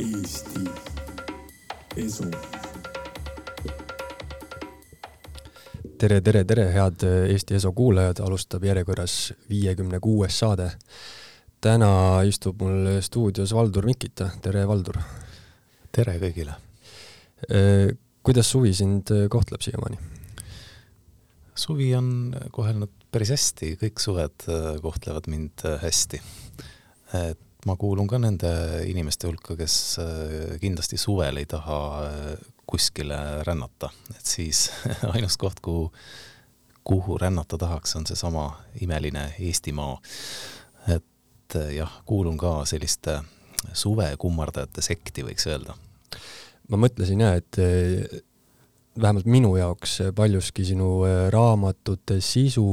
Eesti Esu. tere, tere, tere, head Eesti Eso kuulajad, alustab järjekorras viiekümne kuues saade. täna istub mul stuudios Valdur Mikita, tere Valdur. tere kõigile! kuidas suvi sind kohtleb siiamaani? suvi on kohelnud päris hästi, kõik suved äh, kohtlevad mind äh, hästi. et ma kuulun ka nende inimeste hulka, kes äh, kindlasti suvel ei taha äh, kuskile rännata, et siis ainus koht, kuhu, kuhu rännata tahaks, on seesama imeline Eestimaa. et äh, jah, kuulun ka selliste suvekummardajate sekti, võiks öelda ma mõtlesin jah, et vähemalt minu jaoks paljuski sinu raamatute sisu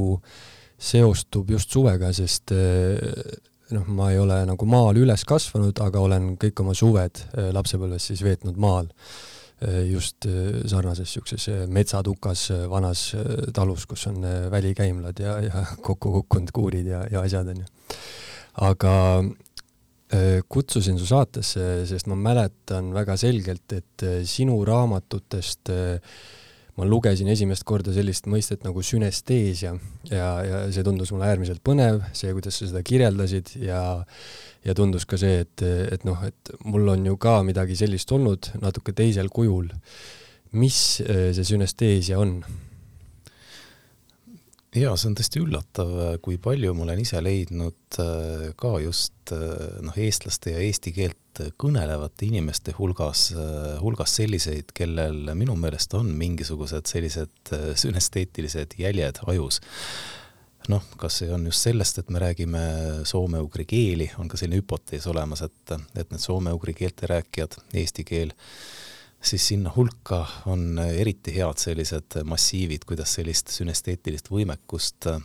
seostub just suvega, sest noh, ma ei ole nagu maal üles kasvanud, aga olen kõik oma suved eh, lapsepõlves siis veetnud maal. just eh, sarnases eh, metsatukas vanas talus, kus on välikäimlad ja, ja kokku kukkunud kuurid ja, ja asjad onju. aga eh, kutsusin su saatesse, sest ma mäletan väga selgelt, et sinu raamatutest eh, ma lugesin esimest korda sellist mõistet nagu sünesteesia ja, ja see tundus mulle äärmiselt põnev, see, kuidas sa seda kirjeldasid ja ja tundus ka see, et, et noh, et mul on ju ka midagi sellist olnud natuke teisel kujul. mis eh, see sünesteesia on? jaa, see on tõesti üllatav, kui palju ma olen ise leidnud äh, ka just äh, noh, eestlaste ja eesti keelt kõnelevate inimeste hulgas, hulgas selliseid, kellel minu meelest on mingisugused sellised äh, sünesteetilised jäljed ajus. noh, kas see on just sellest, et me räägime soome-ugri keeli, on ka selline hüpotees olemas, et, et need soome-ugri keelte rääkijad, eesti keel siis sinna hulka on eriti head sellised massiivid, kuidas sellist sünesteetilist võimekust äh,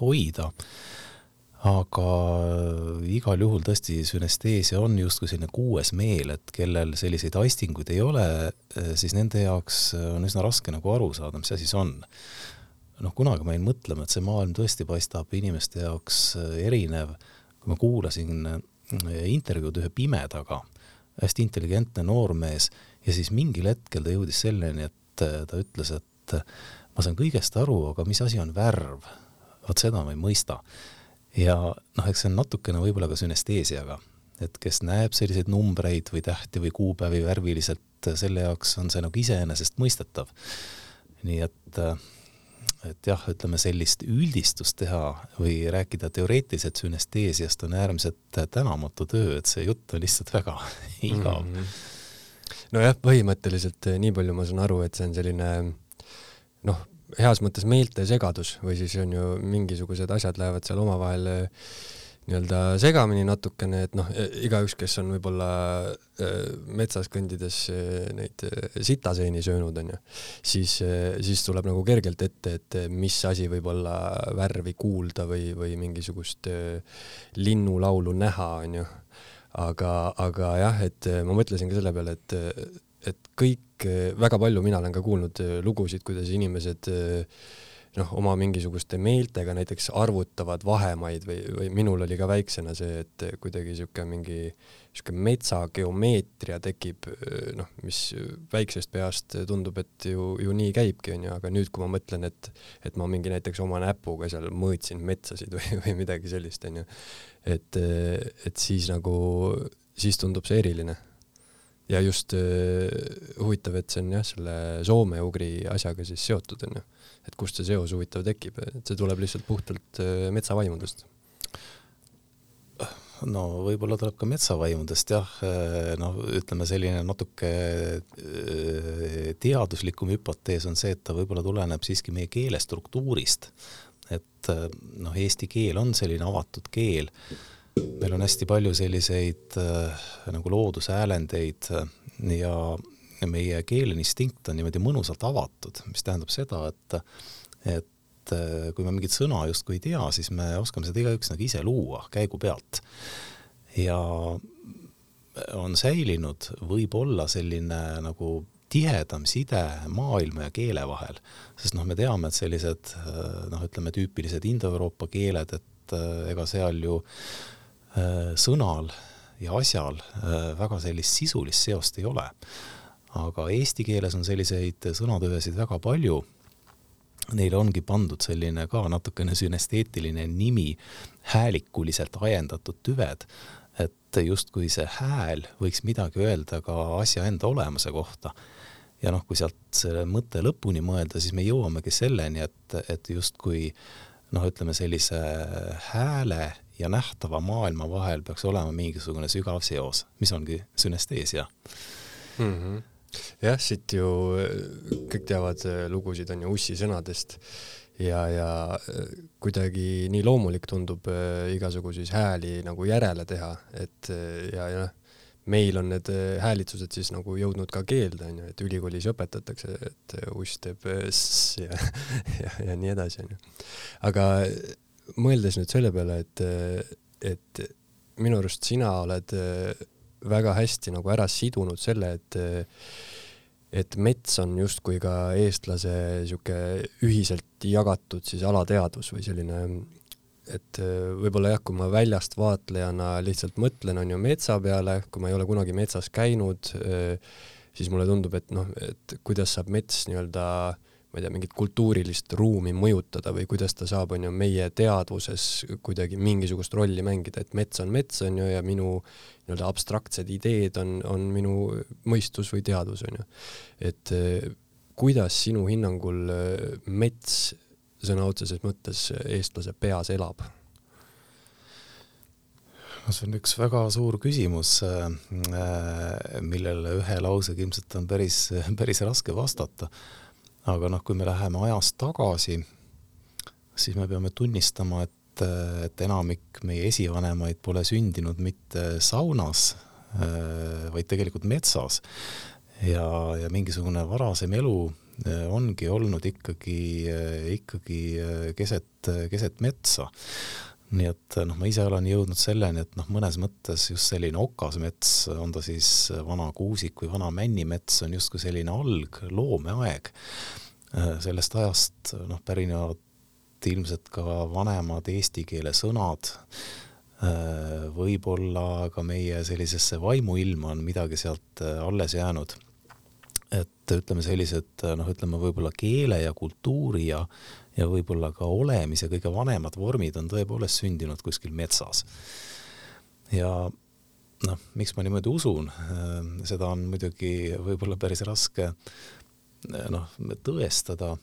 hoida. aga igal juhul tõesti sünesteesia on justkui selline kuues meel, et kellel selliseid aistinguid ei ole, siis nende jaoks on üsna raske nagu aru saada, mis asi see on. noh, kunagi ma jäin mõtlema, et see maailm tõesti paistab inimeste jaoks erinev, kui ma kuulasin intervjuud ühe pimedaga hästi intelligentne noormees ja siis mingil hetkel ta jõudis selleni, et ta ütles, et ma saan kõigest aru, aga mis asi on värv? vot seda ma ei mõista. ja noh, eks see on natukene võib-olla ka sünesteesiaga, et kes näeb selliseid numbreid või tähti või kuupäevi värviliselt, selle jaoks on see nagu iseenesestmõistetav. nii et et jah, ütleme sellist üldistust teha või rääkida teoreetiliselt sünesteesiast on äärmiselt tänamatu töö, et see jutt on lihtsalt väga igav mm. -hmm. nojah, põhimõtteliselt nii palju ma saan aru, et see on selline noh, heas mõttes meeltesegadus või siis on ju mingisugused asjad lähevad seal omavahel nii-öelda segamini natukene, et noh, igaüks, kes on võib-olla metsas kõndides neid sitaseeni söönud, onju, siis, siis tuleb nagu kergelt ette, et mis asi võib olla värvi kuulda või, või mingisugust linnulaulu näha, onju. aga, aga jah, et ma mõtlesin ka selle peale, et, et kõik, väga palju mina olen ka kuulnud lugusid, kuidas inimesed noh, oma mingisuguste meeltega näiteks arvutavad vahemaid või, või minul oli ka väiksena see, et kuidagi sihuke mingi sihuke metsageomeetria tekib, noh, mis väiksest peast tundub, et ju, ju nii käibki, onju, aga nüüd, kui ma mõtlen, et, et ma mingi näiteks oma näpuga seal mõõtsin metsasid või, või midagi sellist, onju, et, et siis nagu, siis tundub see eriline ja just uh, huvitav, et see on jah, selle soome-ugri asjaga siis seotud, onju. Et kust see seos huvitav tekib, et see tuleb lihtsalt puhtalt uh, metsavaimudest? no võib-olla tuleb ka metsavaimudest jah, noh, ütleme selline natuke teaduslikum hüpotees on see, et ta võib-olla tuleneb siiski meie keele struktuurist. et noh, eesti keel on selline avatud keel meil on hästi palju selliseid äh, nagu loodushäälendeid ja meie keeleinstinkt on niimoodi mõnusalt avatud, mis tähendab seda, et, et kui me mingit sõna justkui ei tea, siis me oskame seda igaüks nagu ise luua käigu pealt. ja on säilinud võib-olla selline nagu tihedam side maailma ja keele vahel, sest noh, me teame, et sellised noh, ütleme tüüpilised Indoeuroopa keeled, et ega seal ju sõnal ja asjal väga sellist sisulist seost ei ole. Aga eesti keeles on selliseid sõnatöösid väga palju neile ongi pandud selline ka natukene sünesteetiline nimi, häälikuliselt ajendatud tüved, et justkui see hääl võiks midagi öelda ka asja enda olemuse kohta. ja noh, kui sealt selle mõtte lõpuni mõelda, siis me jõuamegi selleni, et, et justkui noh, ütleme sellise hääle ja nähtava maailma vahel peaks olema mingisugune sügav seos, mis ongi sünesteesia mm. -hmm jah, siit ju kõik teavad lugusid on ju Ussi sõnadest ja, ja kuidagi nii loomulik tundub igasuguseid hääli nagu järele teha, et ja, ja noh, meil on need häälitsused siis nagu jõudnud ka keelde, onju, et ülikoolis õpetatakse, et uss teeb s ja, ja, ja nii edasi, onju. aga mõeldes nüüd selle peale, et, et minu arust sina oled väga hästi nagu ära sidunud selle, et et mets on justkui ka eestlase sihuke ühiselt jagatud siis alateadvus või selline, et võib-olla jah, kui ma väljast vaatlejana lihtsalt mõtlen, on ju metsa peale, kui ma ei ole kunagi metsas käinud, siis mulle tundub, et noh, et kuidas saab mets nii-öelda äh, ma ei tea, mingit kultuurilist ruumi mõjutada või kuidas ta saab, on ju, meie teadvuses kuidagi mingisugust rolli mängida, et mets on mets, on ju, ja minu nii-öelda abstraktsed ideed on, on minu mõistus või teadvus, on ju. et eh, kuidas sinu hinnangul eh, mets sõna otseses mõttes eestlase peas elab? no see on üks väga suur küsimus, eh, millele ühe lausega ilmselt on päris, päris raske vastata aga noh, kui me läheme ajas tagasi, siis me peame tunnistama, et, et enamik meie esivanemaid pole sündinud mitte saunas, vaid tegelikult metsas. ja, ja mingisugune varasem elu eh, ongi olnud ikkagi, ikkagi keset, keset metsa nii et noh, ma ise olen jõudnud selleni, et noh, mõnes mõttes just selline okasmets, on ta siis vana kuusik või vana männimets, on justkui selline alg, loomeaeg. Sellest ajast noh, pärinevad ilmselt ka vanemad eesti keele sõnad, võib-olla ka meie sellisesse vaimuilma on midagi sealt alles jäänud. et ütleme, sellised noh, ütleme võib-olla keele ja kultuuri ja ja võib-olla ka olemise kõige vanemad vormid on tõepoolest sündinud kuskil metsas. ja noh, miks ma niimoodi usun, seda on muidugi võib-olla päris raske noh, tõestada,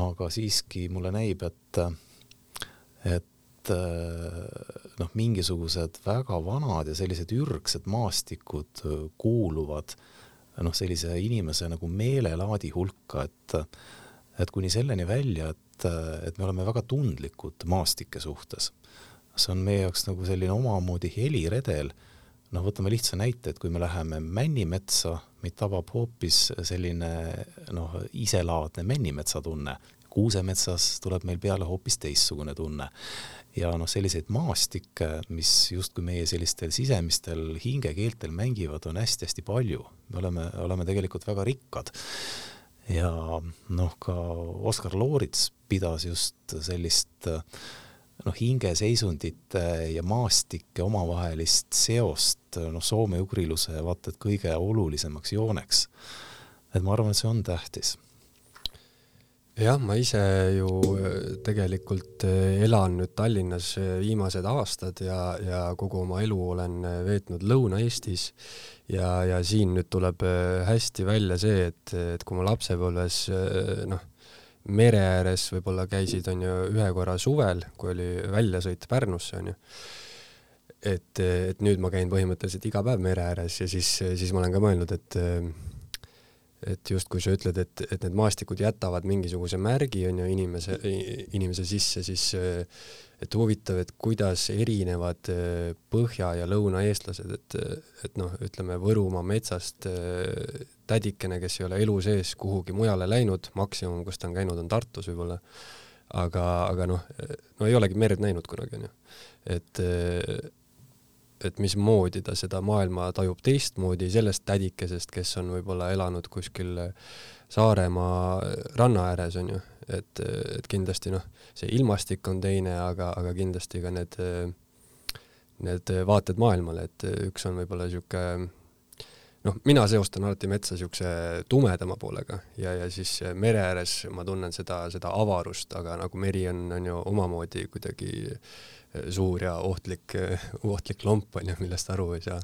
aga siiski mulle näib, et, et noh, mingisugused väga vanad ja sellised ürgsed maastikud kuuluvad noh, sellise inimese nagu meelelaadi hulka, et et kuni selleni välja, et et, et me oleme väga tundlikud maastike suhtes. see on meie jaoks nagu selline omamoodi heliredel, noh, võtame lihtsa näite, et kui me läheme männimetsa, meid tabab hoopis selline noh, iselaadne männimetsa tunne, kuusemetsas tuleb meil peale hoopis teistsugune tunne. ja noh, selliseid maastikke, mis justkui meie sellistel sisemistel hingekeeltel mängivad, on hästi-hästi palju. me oleme, oleme tegelikult väga rikkad ja noh, ka Oskar Loorits pidas just sellist noh, hingeseisundite ja maastike omavahelist seost noh, soome-ugriluse vaata et kõige olulisemaks jooneks. et ma arvan, et see on tähtis jah, ma ise ju äh, tegelikult äh, elan nüüd Tallinnas äh, viimased aastad ja, ja kogu oma elu olen veetnud Lõuna-Eestis ja, ja siin nüüd tuleb hästi välja see, et, et kui ma lapsepõlves noh, mere ääres võib-olla käisid, on ju, ühe korra suvel, kui oli väljasõit Pärnusse, on ju, et, et nüüd ma käin põhimõtteliselt iga päev mere ääres ja siis, siis ma olen ka mõelnud, et et justkui sa ütled, et, et need maastikud jätavad mingisuguse märgi, on ju, inimese, inimese sisse, siis et huvitav, et kuidas erinevad põhja- ja lõunaeestlased, et, et noh, ütleme Võrumaa metsast tädikene, kes ei ole elu sees kuhugi mujale läinud, maksimum, kus ta on käinud, on Tartus võib-olla, aga, aga noh, no ei olegi merd näinud kunagi, on ju. et et mismoodi ta seda maailma tajub teistmoodi sellest tädikesest, kes on võib-olla elanud kuskil Saaremaa ranna ääres, on ju, et, et kindlasti noh, see ilmastik on teine, aga, aga kindlasti ka need need vaated maailmale, et üks on võib-olla niisugune noh, mina seostan alati metsa niisuguse tumedama poolega ja, ja siis mere ääres ma tunnen seda, seda avarust, aga nagu meri on, on ju omamoodi kuidagi suur ja ohtlik, ohtlik lomp on ju, millest aru ei saa.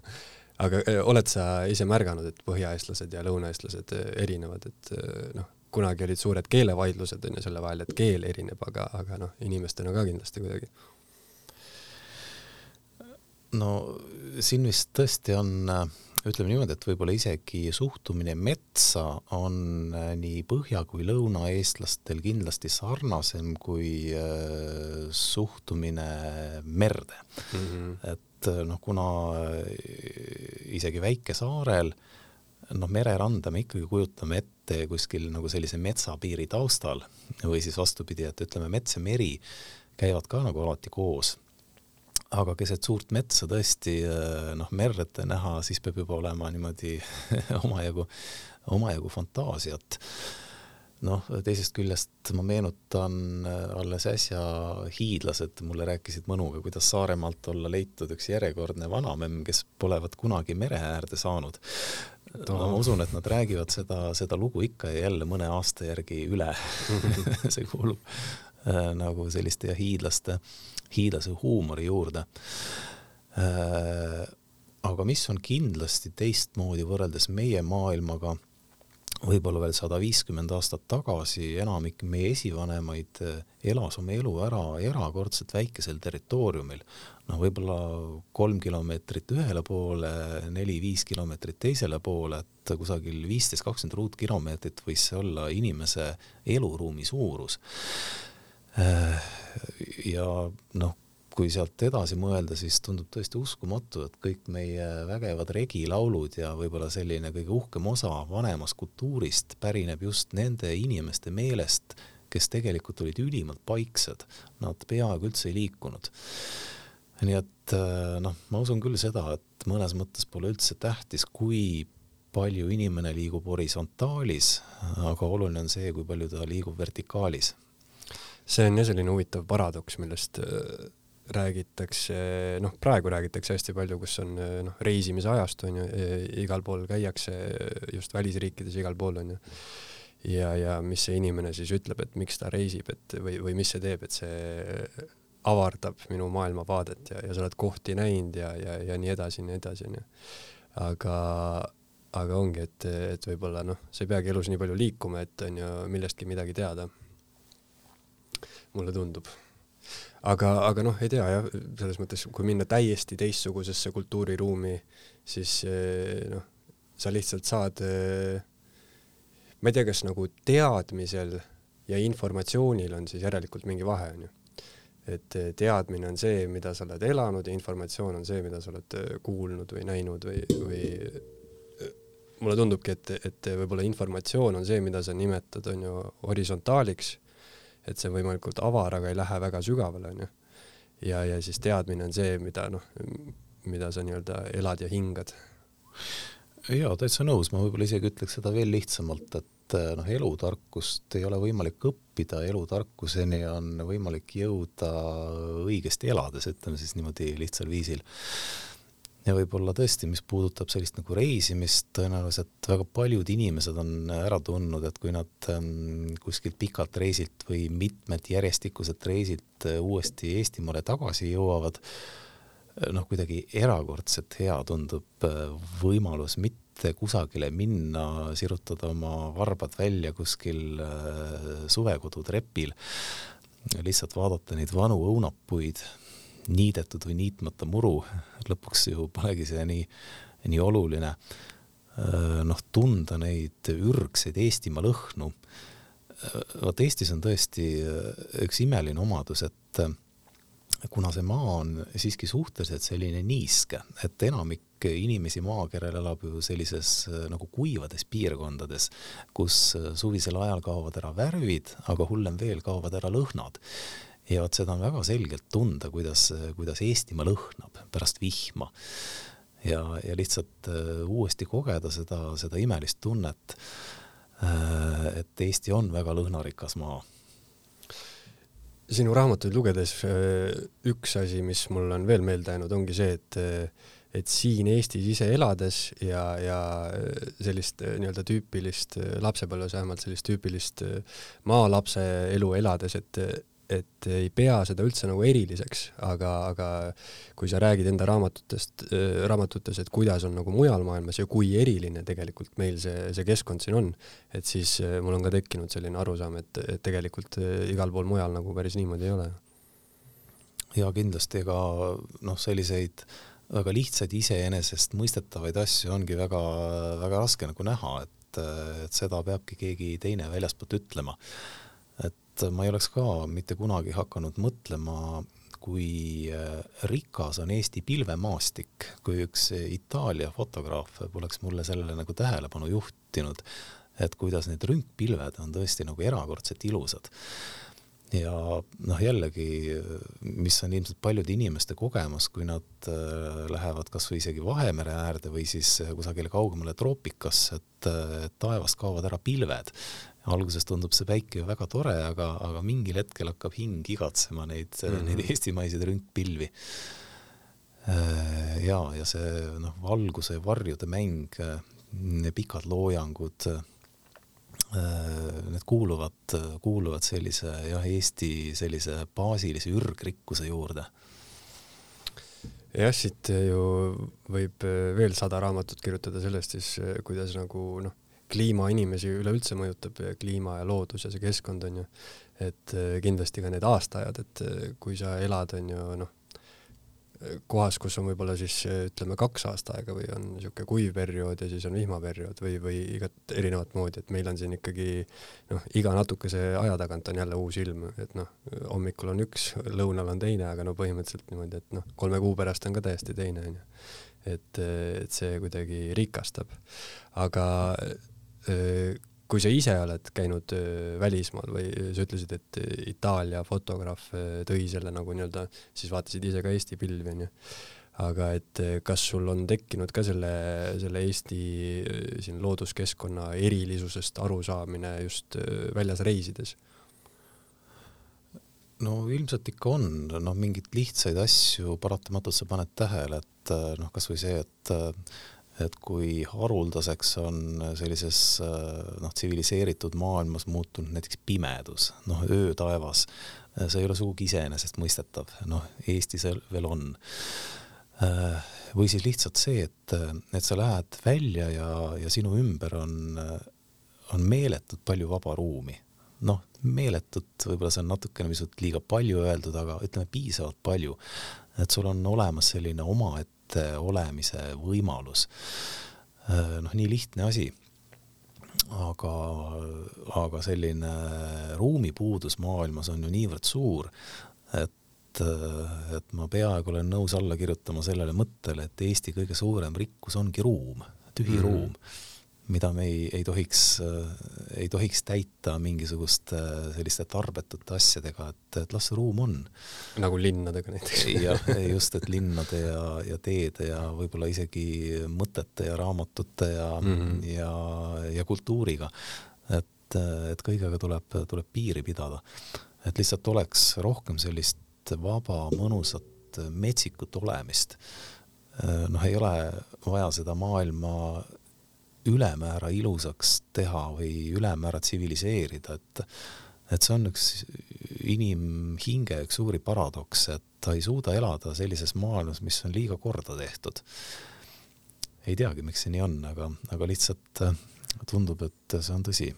aga eh, oled sa ise märganud, et põhjaeestlased ja lõunaeestlased erinevad, et eh, noh, kunagi olid suured keelevaidlused on ju selle vahel, et keel erineb, aga, aga noh, inimestena ka kindlasti kuidagi no siin vist tõesti on äh, ütleme niimoodi, et võib-olla isegi suhtumine metsa on äh, nii põhja kui lõunaeestlastel kindlasti sarnasem kui äh, suhtumine merde mm. -hmm. et äh, noh, kuna isegi väikesaarel noh, mereranda me ikkagi kujutame ette kuskil nagu sellise metsapiiri taustal või siis vastupidi, et ütleme, mets ja meri käivad ka nagu alati koos aga keset suurt metsa tõesti äh, noh, merd näha, siis peab juba olema niimoodi omajagu, omajagu fantaasiat. noh, teisest küljest ma meenutan äh, alles äsja hiidlased mulle rääkisid mõnuga, kuidas Saaremaalt olla leitud üks järjekordne vanamemm, kes polevat kunagi mere äärde saanud. No ma usun, et nad räägivad seda, seda lugu ikka ja jälle mõne aasta järgi üle see kuulub äh, nagu selliste hiidlaste hiidlase huumori juurde. Äh, aga mis on kindlasti teistmoodi võrreldes meie maailmaga, võib-olla veel sada viiskümmend aastat tagasi enamik meie esivanemaid äh, elas oma elu ära erakordselt väikesel territooriumil. noh, võib-olla kolm kilomeetrit ühele poole, neli-viis kilomeetrit teisele poole, et kusagil viisteist, kakskümmend ruutkilomeetrit võis see olla inimese eluruumi suurus Äh, ja noh, kui sealt edasi mõelda, siis tundub tõesti uskumatu, et kõik meie vägevad regilaulud ja võib-olla selline kõige uhkem osa vanemast kultuurist pärineb just nende inimeste meelest, kes tegelikult olid ülimalt paiksed, nad peaaegu üldse ei liikunud. nii et äh, noh, ma usun küll seda, et mõnes mõttes pole üldse tähtis, kui palju inimene liigub horisontaalis, aga oluline on see, kui palju ta liigub vertikaalis see on jah selline huvitav paradoks, millest äh, räägitakse, noh, praegu räägitakse hästi palju, kus on noh, reisimise ajast on ju, igal pool käiakse, just välisriikides igal pool on ju. ja, ja mis see inimene siis ütleb, et miks ta reisib, et või, või mis see teeb, et see avardab minu maailmavaadet ja, ja sa oled kohti näinud ja, ja, ja nii edasi, nii edasi, onju. aga, aga ongi, et, et võib-olla noh, sa ei peagi elus nii palju liikuma, et on ju millestki midagi teada mulle tundub. Aga, aga noh, ei tea jah, selles mõttes, kui minna täiesti teistsugusesse kultuuriruumi, siis eh, noh, sa lihtsalt saad, eh, ma ei tea, kas nagu teadmisel ja informatsioonil on siis järelikult mingi vahe, onju et eh, teadmine on see, mida sa oled elanud ja informatsioon on see, mida sa oled kuulnud või näinud või, või mulle tundubki, et, et võib-olla informatsioon on see, mida sa nimetad, on ju, horisontaaliks et see võimalikult avar, aga ei lähe väga sügavale, onju. ja, ja siis teadmine on see, mida noh, mida sa nii-öelda elad ja hingad. jaa, täitsa nõus, ma võib-olla isegi ütleks seda veel lihtsamalt, et noh, elutarkust ei ole võimalik õppida, elutarkuseni on võimalik jõuda õigesti elades, ütleme siis niimoodi lihtsal viisil ja võib-olla tõesti, mis puudutab sellist nagu reisimist, tõenäoliselt väga paljud inimesed on ära tundnud, et kui nad ähm, kuskilt pikalt reisilt või mitmed järjestikuselt reisilt äh, uuesti Eestimaale tagasi jõuavad, äh, noh, kuidagi erakordselt hea tundub äh, võimalus mitte kusagile minna, sirutada oma varbad välja kuskil suvekodu trepil, lihtsalt vaadata neid vanu õunapuid niidetud või niitmata muru, lõpuks ju polegi see nii, nii oluline. noh, tunda neid ürgseid Eestimaa lõhnu. vot Eestis on tõesti üks imeline omadus, et kuna see maa on siiski suhteliselt selline niiske, et enamik inimesi maakeral elab ju sellises nagu kuivades piirkondades, kus suvisel ajal kaovad ära värvid, aga hullem veel, kaovad ära lõhnad ja vot seda on väga selgelt tunda, kuidas, kuidas Eestimaa lõhnab pärast vihma. ja, ja lihtsalt uh, uuesti kogeda seda, seda imelist tunnet uh,, et Eesti on väga lõhnarikas maa sinu raamatuid lugedes üks asi, mis mul on veel meelde jäänud, ongi see, et et siin Eestis ise elades ja, ja sellist nii-öelda tüüpilist lapsepõlves vähemalt sellist tüüpilist maalapse elu elades, et et ei pea seda üldse nagu eriliseks, aga, aga kui sa räägid enda raamatutest, raamatutes, et kuidas on nagu mujal maailmas ja kui eriline tegelikult meil see, see keskkond siin on, et siis äh, mul on ka tekkinud selline arusaam, et, et tegelikult äh, igal pool mujal nagu päris niimoodi ei ole. ja kindlasti, ega noh, selliseid väga lihtsaid iseenesestmõistetavaid asju ongi väga, väga raske nagu näha, et, et seda peabki keegi teine väljaspoolt ütlema et ma ei oleks ka mitte kunagi hakanud mõtlema, kui äh, rikas on Eesti pilvemaastik, kui üks Itaalia fotograaf poleks mulle sellele nagu tähelepanu juhtinud, et kuidas need rünkpilved on tõesti nagu erakordselt ilusad. ja noh, jällegi, mis on ilmselt paljude inimeste kogemus, kui nad äh, lähevad kasvõi isegi Vahemere äärde või siis kusagile kaugemale troopikasse, et taevast kaovad ära pilved alguses tundub see päike ju väga tore, aga, aga mingil hetkel hakkab hing igatsema neid mm, -hmm. neid eestimaiseid ründpilvi. Äh, ja, ja see noh, valguse ja varjude mäng, pikad loojangud, äh, need kuuluvad, kuuluvad sellise jah, Eesti sellise baasilise ürgrikkuse juurde jah, siit ju võib veel sada raamatut kirjutada sellest siis, kuidas nagu noh, kliima inimesi üleüldse mõjutab, kliima ja loodus ja see keskkond on ju, et eh, kindlasti ka need aastaajad, et eh, kui sa elad, on ju noh, kohas, kus on võib-olla siis ütleme kaks aastaaega või on niisugune kuiv periood ja siis on vihmaperiood või, või igat erinevat moodi, et meil on siin ikkagi noh, iga natukese aja tagant on jälle uus ilm, et noh, hommikul on üks, lõunal on teine, aga no põhimõtteliselt niimoodi, et noh, kolme kuu pärast on ka täiesti teine, onju. et, et see kuidagi rikastab. aga kui sa ise oled käinud välismaal või sa ütlesid, et Itaalia fotograaf tõi selle nagu nii-öelda, siis vaatasid ise ka Eesti pilvi onju, aga et kas sul on tekkinud ka selle, selle Eesti siin looduskeskkonna erilisusest arusaamine just väljas reisides? no ilmselt ikka on, noh, mingeid lihtsaid asju paratamatult sa paned tähele, et noh, kasvõi see, et et kui haruldaseks on sellises noh, tsiviliseeritud maailmas muutunud näiteks pimedus, noh, öötaevas, see ei ole sugugi iseenesestmõistetav, noh, Eestis veel on. või siis lihtsalt see, et, et sa lähed välja ja, ja sinu ümber on, on meeletult palju vaba ruumi. noh, meeletut, võib-olla see on natukene pisut liiga palju öeldud, aga ütleme piisavalt palju. et sul on olemas selline omaette ette olemise võimalus. Äh, noh, nii lihtne asi. aga, aga selline ruumipuudus maailmas on ju niivõrd suur, et, et ma peaaegu olen nõus alla kirjutama sellele mõttele, et Eesti kõige suurem rikkus ongi ruum, tühi mm. ruum mida me ei, ei tohiks, ei tohiks täita mingisuguste selliste tarbetute asjadega, et, et las see ruum on. nagu linnadega näiteks. jah, just, et linnade ja, ja teede ja võib-olla isegi mõtete ja raamatute ja mm, -hmm. ja, ja kultuuriga. et, et kõigega tuleb, tuleb piiri pidada. et lihtsalt oleks rohkem sellist vaba, mõnusat, metsikut olemist noh, ei ole vaja seda maailma ülemäära ilusaks teha või ülemäära tsiviliseerida, et et see on üks inimhinge üks suuri paradoks, et ta ei suuda elada sellises maailmas, mis on liiga korda tehtud. ei teagi, miks see nii on, aga, aga lihtsalt äh, tundub, et see on tõsi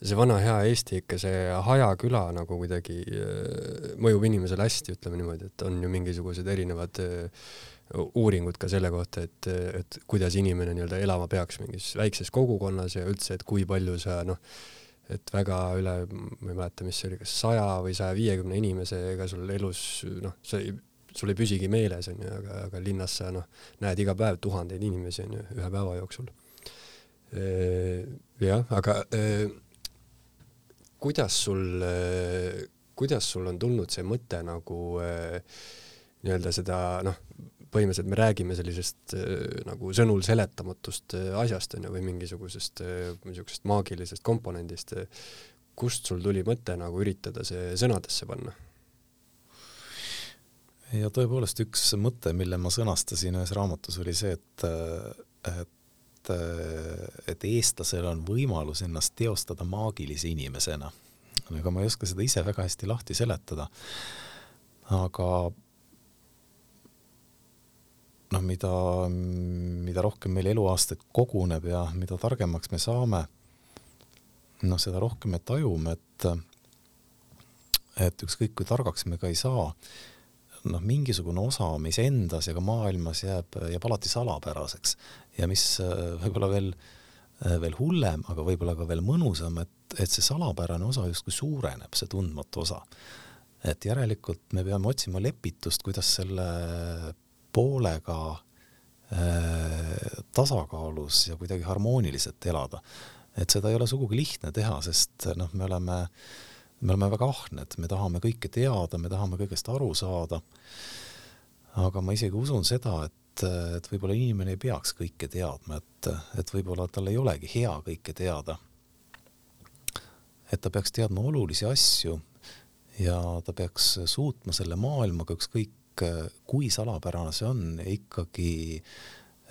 see vana hea Eesti ikka, see Haja küla nagu kuidagi äh, mõjub inimesele hästi, ütleme niimoodi, et on ju mingisugused erinevad äh, uuringud ka selle kohta, et, et kuidas inimene nii-öelda elama peaks mingis väikses kogukonnas ja üldse, et kui palju sa noh, et väga üle, ma ei mäleta, mis see oli, kas saja või saja viiekümne inimesega sul elus noh, sa ei, sul ei püsigi meeles, onju, aga, aga linnas sa noh, näed iga päev tuhandeid inimesi, onju, ühe päeva jooksul. jah, aga kuidas sul, kuidas sul on tulnud see mõte nagu nii-öelda seda noh, põhimõtteliselt me räägime sellisest äh, nagu sõnul seletamatust äh, asjast onju või mingisugusest äh, niisugusest maagilisest komponendist. kust sul tuli mõte nagu üritada see sõnadesse panna? ja tõepoolest üks mõte, mille ma sõnastasin ühes raamatus, oli see, et, et, et eestlasel on võimalus ennast teostada maagilise inimesena. ega ma ei oska seda ise väga hästi lahti seletada. aga noh, mida, mida rohkem meil eluaastaid koguneb ja mida targemaks me saame, noh, seda rohkem me tajume, et et ükskõik kui targaks me ka ei saa, noh, mingisugune osa meis endas ja ka maailmas jääb, jääb alati salapäraseks ja mis äh, võib-olla veel, äh, veel hullem, aga võib-olla ka veel mõnusam, et, et see salapärane osa justkui suureneb, see tundmatu osa. et järelikult me peame otsima lepitust, kuidas selle poolega äh, tasakaalus ja kuidagi harmooniliselt elada. et seda ei ole sugugi lihtne teha, sest noh, me oleme me oleme väga ahned, me tahame kõike teada, me tahame kõigest aru saada. aga ma isegi usun seda, et, et võib-olla inimene ei peaks kõike teadma, et, et võib-olla tal ei olegi hea kõike teada. et ta peaks teadma olulisi asju ja ta peaks suutma selle maailmaga, ükskõik kui salapärane see on, ikkagi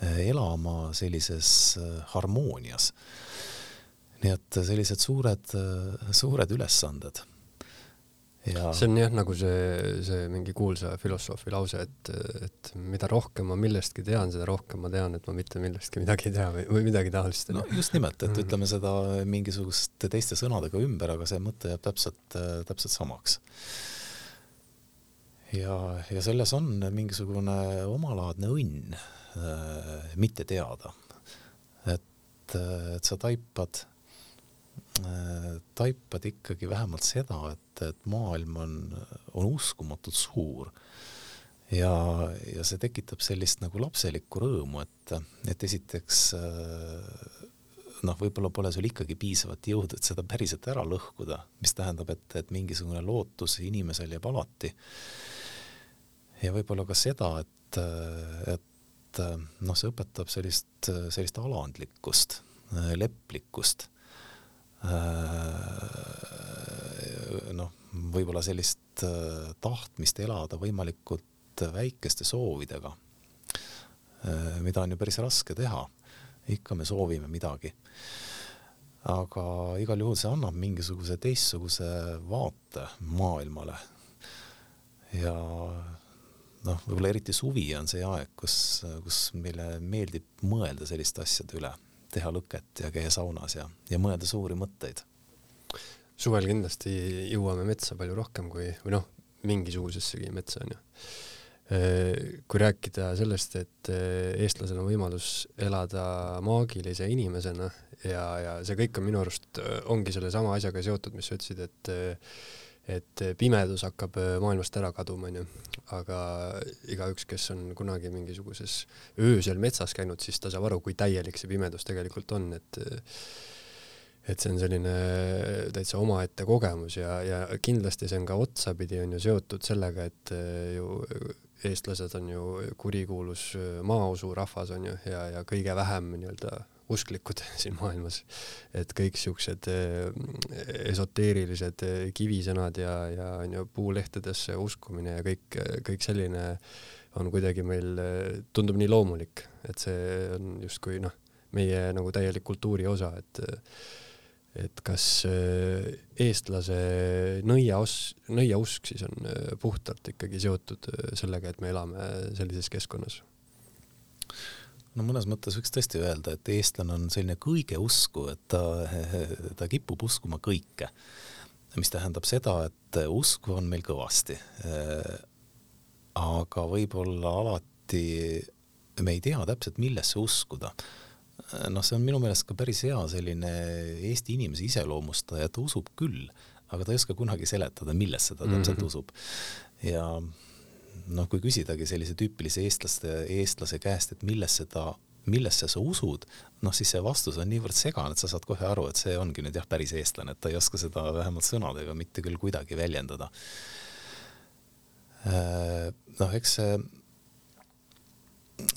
elama sellises harmoonias nii et sellised suured, suured ülesanded. Ja... see on jah, nagu see, see mingi kuulsa filosoofi lause, et, et mida rohkem ma millestki tean, seda rohkem ma tean, et ma mitte millestki midagi ei tea või, või midagi taolist. no just nimelt, et mm. ütleme seda mingisuguste teiste sõnadega ümber, aga see mõte jääb täpselt, täpselt samaks. Ja, ja selles on mingisugune omalaadne õnn äh, mitte teada. et, et sa taipad Äh, taipad ikkagi vähemalt seda, et, et maailm on, on uskumatult suur ja, ja see tekitab sellist nagu lapselikku rõõmu, et, et esiteks äh, noh, võib-olla pole sul ikkagi piisavat jõudu, et seda päriselt ära lõhkuda, mis tähendab, et, et mingisugune lootus inimesel jääb alati. Ja võib-olla ka seda, et, et noh, see õpetab sellist, sellist alandlikkust, leplikkust noh, võib-olla sellist tahtmist elada võimalikult väikeste soovidega, mida on ju päris raske teha. ikka me soovime midagi. aga igal juhul see annab mingisuguse teistsuguse vaate maailmale. ja noh, võib-olla eriti suvi on see aeg, kus, kus meile meeldib mõelda selliste asjade üle teha lõket ja käia saunas ja, ja mõelda suuri mõtteid. suvel kindlasti jõuame metsa palju rohkem kui, või noh, mingisugusessegi metsa onju. kui rääkida sellest, et eestlasel on võimalus elada maagilise inimesena ja, ja see kõik on minu arust, ongi sellesama asjaga seotud, mis sa ütlesid, et et pimedus hakkab äh, maailmast ära kaduma, onju. aga igaüks, kes on kunagi mingisuguses öösel metsas käinud, siis ta saab aru, kui täielik see pimedus tegelikult on, et et see on selline täitsa omaette kogemus ja, ja kindlasti see on ka otsapidi on ju seotud sellega, et ju eestlased on ju kurikuulus äh, maausurahvas on ju ja, ja kõige vähem nii-öelda usklikud siin maailmas. et kõik siuksed eh, esoteerilised eh, kivisõnad ja, ja on ju puulehtedesse uskumine ja kõik, kõik selline on kuidagi meil, eh, tundub nii loomulik, et see on justkui noh, meie nagu täielik kultuuri osa, et et kas eestlase nõiaos-, nõiausk siis on puhtalt ikkagi seotud sellega, et me elame sellises keskkonnas no mõnes mõttes võiks tõesti öelda, et eestlane on selline kõige usku, et ta, ta kipub uskuma kõike. mis tähendab seda, et usku on meil kõvasti. aga võib-olla alati me ei tea täpselt, millesse uskuda. noh, see on minu meelest ka päris hea selline Eesti inimese iseloomustaja, ta usub küll, aga ta ei oska kunagi seletada, millesse ta täpselt mm -hmm. usub. ja noh, kui küsidagi sellise tüüpilise eestlaste, eestlase käest, et millesse ta, millesse sa usud, noh siis see vastus on niivõrd segane, et sa saad kohe aru, et see ongi nüüd jah, päris eestlane, et ta ei oska seda vähemalt sõnadega mitte küll kuidagi väljendada. Äh, noh, eks see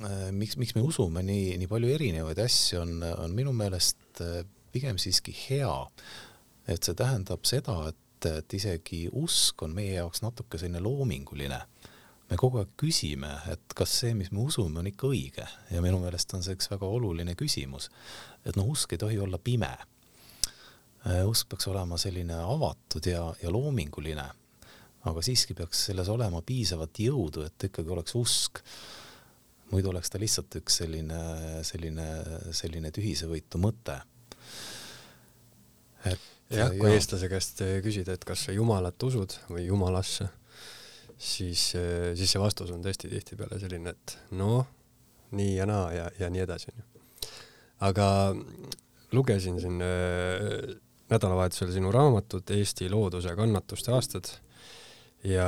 äh, miks, miks me usume nii, nii palju erinevaid asju, on, on minu meelest äh, pigem siiski hea. et see tähendab seda, et, et isegi usk on meie jaoks natuke selline loominguline me kogu aeg küsime, et kas see, mis me usume, on ikka õige ja minu meelest on see üks väga oluline küsimus. et noh, usk ei tohi olla pime. Äh, usk peaks olema selline avatud ja, ja loominguline, aga siiski peaks selles olema piisavat jõudu, et ikkagi oleks usk. muidu oleks ta lihtsalt üks selline, selline, selline tühisevõitu mõte. et jah, kui ja. eestlase käest küsida, et kas sa Jumalat usud või Jumalasse siis, äh, siis see vastus on tõesti tihtipeale selline, et noh, nii ja naa ja, ja nii edasi, onju. aga lugesin siin äh, nädalavahetusel sinu raamatut Eesti looduse kannatuste aastad. Ja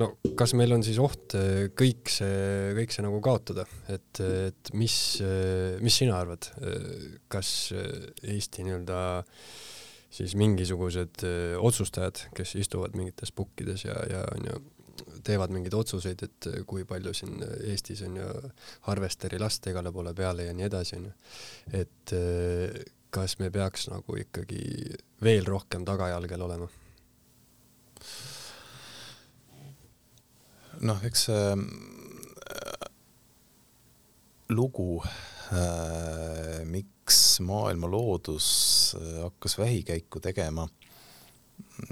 no kas meil on siis oht äh, kõik see, kõik see nagu kaotada, et, et mis, mis sina arvad, kas Eesti nii-öelda äh, siis mingisugused öö, otsustajad, kes istuvad mingites pukkides ja, ja on ju, teevad mingeid otsuseid, et kui palju siin Eestis on ju harvesteri laste igale poole peale ja nii edasi, on ju. et kas me peaks nagu ikkagi veel rohkem tagajalgel olema? noh, eks see äh, lugu äh, miks maailma loodus äh, hakkas vähikäiku tegema,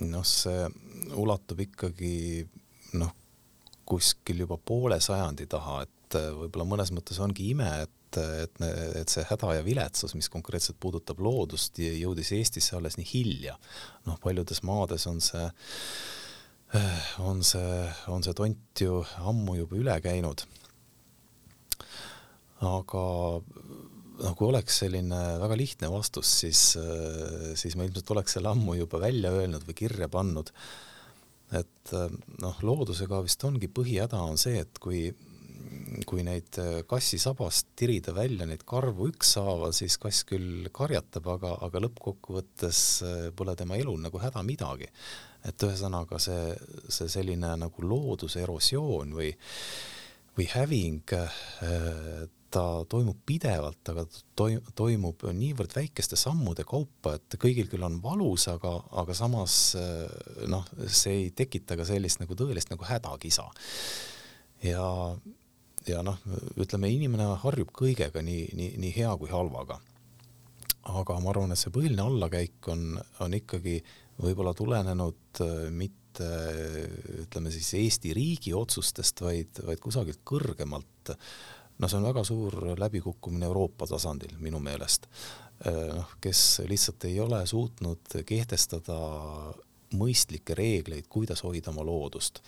noh, see ulatub ikkagi noh, kuskil juba poole sajandi taha, et äh, võib-olla mõnes mõttes ongi ime, et, et, et see häda ja viletsus, mis konkreetselt puudutab loodust, jõudis Eestisse alles nii hilja. noh, paljudes maades on see, äh, on see, on see tont ju ammu juba üle käinud aga noh, kui oleks selline väga lihtne vastus, siis, siis ma ilmselt oleks selle ammu juba välja öelnud või kirja pannud. et noh, loodusega vist ongi põhihäda on see, et kui, kui neid kassi sabast tirida välja neid karvu ükshaaval, siis kass küll karjatab, aga, aga lõppkokkuvõttes pole tema elul nagu häda midagi. et ühesõnaga see, see selline nagu looduse erosioon või, või häving ta toimub pidevalt, aga toim-, toimub niivõrd väikeste sammude kaupa, et kõigil küll on valus, aga, aga samas eh, noh, see ei tekita ka sellist nagu tõelist nagu hädakisa. ja, ja noh, ütleme, inimene harjub kõigega nii, nii, nii hea kui halvaga. aga ma arvan, et see põhiline allakäik on, on ikkagi võib-olla tulenenud eh, mitte ütleme siis Eesti riigi otsustest, vaid, vaid kusagilt kõrgemalt no see on väga suur läbikukkumine Euroopa tasandil minu meelest. Äh, noh, kes lihtsalt ei ole suutnud kehtestada mõistlikke reegleid, kuidas hoida oma loodust.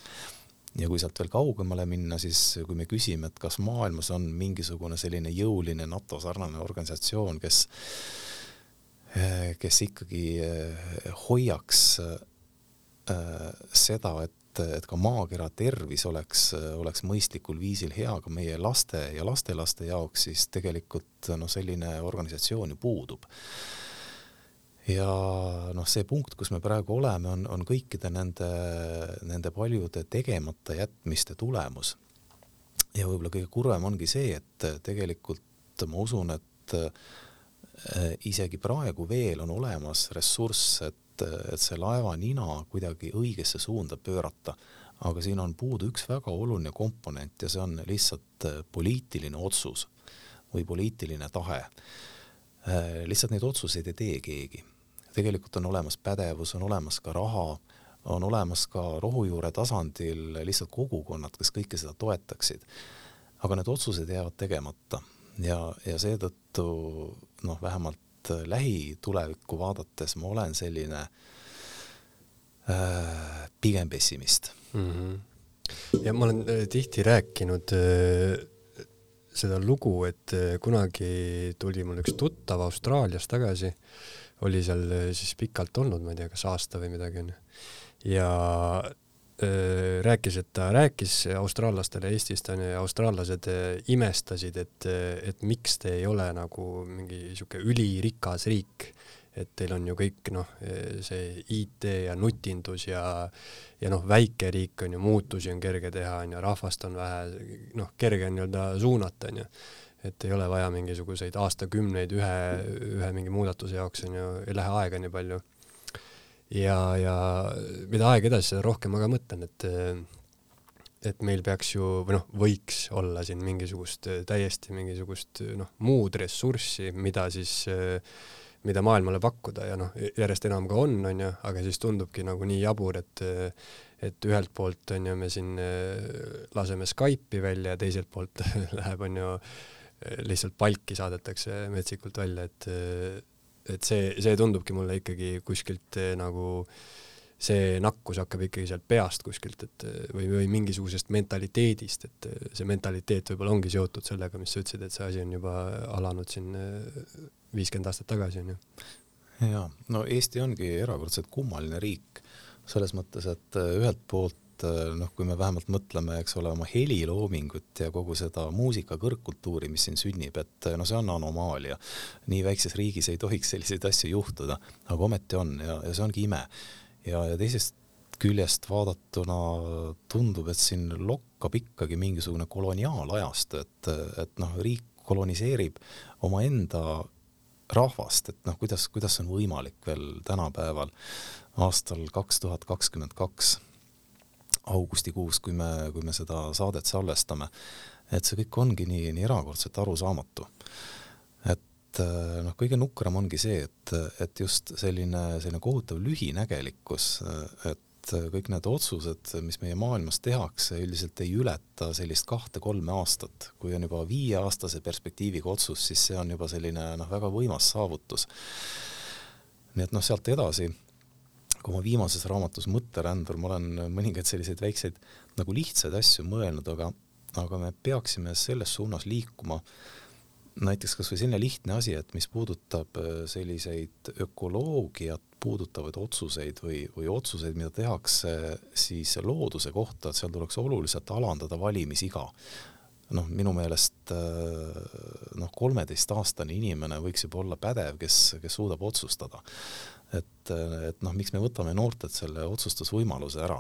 ja kui sealt veel kaugemale minna, siis kui me küsime, et kas maailmas on mingisugune selline jõuline NATO sarnane organisatsioon, kes, äh, kes ikkagi äh, hoiaks seda, et et, et ka maakera tervis oleks, oleks mõistlikul viisil hea ka meie laste ja lastelaste jaoks, siis tegelikult noh, selline organisatsioon ju puudub. ja noh, see punkt, kus me praegu oleme, on, on kõikide nende, nende paljude tegemata jätmiste tulemus. ja võib-olla kõige kurvem ongi see, et tegelikult ma usun, et isegi praegu veel on olemas ressurss, et et, et see laeva nina kuidagi õigesse suunda pöörata. aga siin on puudu üks väga oluline komponent ja see on lihtsalt äh, poliitiline otsus või poliitiline tahe. Äh, lihtsalt neid otsuseid ei tee keegi. tegelikult on olemas pädevus, on olemas ka raha, on olemas ka rohujuure tasandil lihtsalt kogukonnad, kes kõike seda toetaksid. aga need otsused jäävad tegemata ja, ja seetõttu noh, vähemalt et äh, lähitulevikku vaadates ma olen selline äh, pigem pessimist mm. -hmm. ja ma olen äh, tihti rääkinud äh, seda lugu, et äh, kunagi tuli mul üks tuttav Austraaliast tagasi, oli seal siis pikalt olnud, ma ei tea, kas aasta või midagi onju. ja rääkis, et ta rääkis austraallastele Eestist onju ja austraallased imestasid, et, et miks te ei ole nagu mingi sihuke ülirikas riik, et teil on ju kõik noh, see IT ja nutindus ja ja noh, väike riik on ju, muutusi on kerge teha onju, rahvast on vähe, noh, kerge on nii-öelda suunata onju et ei ole vaja mingisuguseid aastakümneid ühe, ühe mingi muudatuse jaoks onju, ei lähe aega nii palju ja, ja mida aeg edasi, seda rohkem ma ka mõtlen, et et meil peaks ju, või noh, võiks olla siin mingisugust täiesti mingisugust noh, muud ressurssi, mida siis, mida maailmale pakkuda ja noh, järjest enam ka on, onju, aga siis tundubki nagu nii jabur, et et ühelt poolt onju me siin laseme Skype'i välja ja teiselt poolt läheb onju lihtsalt palki saadetakse metsikult välja, et et see, see tundubki mulle ikkagi kuskilt nagu äh, see nakkus hakkab ikkagi sealt peast kuskilt, et või, või mingisugusest mentaliteedist, et see mentaliteet võib-olla ongi seotud sellega, mis sa ütlesid, et see asi on juba alanud siin viiskümmend aastat tagasi, onju. jaa, no Eesti ongi erakordselt kummaline riik selles mõttes, et ühelt poolt noh, kui me vähemalt mõtleme, eks ole, oma heliloomingut ja kogu seda muusika kõrgkultuuri, mis siin sünnib, et no see on anomaalia. nii väikses riigis ei tohiks selliseid asju juhtuda, aga ometi on ja, ja see ongi ime ja, ja teisest küljest vaadatuna tundub, et siin lokkab ikkagi mingisugune koloniaalajastu, et, et noh, riik koloniseerib omaenda rahvast, et noh, kuidas, kuidas on võimalik veel tänapäeval, aastal kaks tuhat kakskümmend kaks, augustikuus, kui me, kui me seda saadet salvestame, et see kõik ongi nii, nii erakordselt arusaamatu. et äh, noh, kõige nukram ongi see, et, et just selline, selline kohutav lühinägelikkus, et kõik need otsused, mis meie maailmas tehakse, üldiselt ei ületa sellist kahte-kolme aastat. kui on juba viieaastase perspektiiviga otsus, siis see on juba selline noh, väga võimas saavutus. nii et noh, sealt edasi, kui oma viimases raamatus Mõtterändur ma olen mõningaid selliseid väikseid nagu lihtsaid asju mõelnud, aga, aga me peaksime selles suunas liikuma näiteks kas või selline lihtne asi, et mis puudutab äh, selliseid ökoloogiat puudutavaid otsuseid või, või otsuseid, mida tehakse siis looduse kohta, et seal tuleks oluliselt alandada valimisiga. noh, minu meelest äh, noh, kolmeteistaastane inimene võiks juba olla pädev, kes, kes suudab otsustada. Et, et noh, miks me võtame noortelt selle otsustusvõimaluse ära.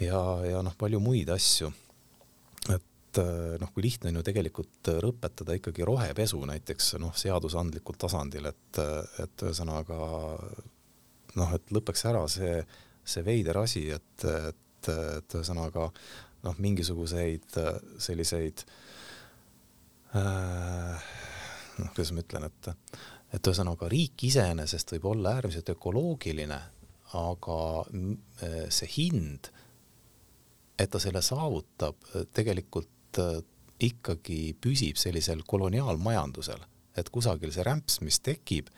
ja, ja noh, palju muid asju. et noh, kui lihtne on ju tegelikult lõpetada ikkagi rohepesu näiteks noh, seadusandlikul tasandil, et, et ühesõnaga noh, et lõpeks ära see, see veider asi, et, et, et ühesõnaga noh, mingisuguseid selliseid äh, noh, kuidas ma ütlen, et, et ühesõnaga riik iseenesest võib olla äärmiselt ökoloogiline, aga see hind, et ta selle saavutab, tegelikult äh, ikkagi püsib sellisel koloniaalmajandusel, et kusagil see rämps, mis tekib,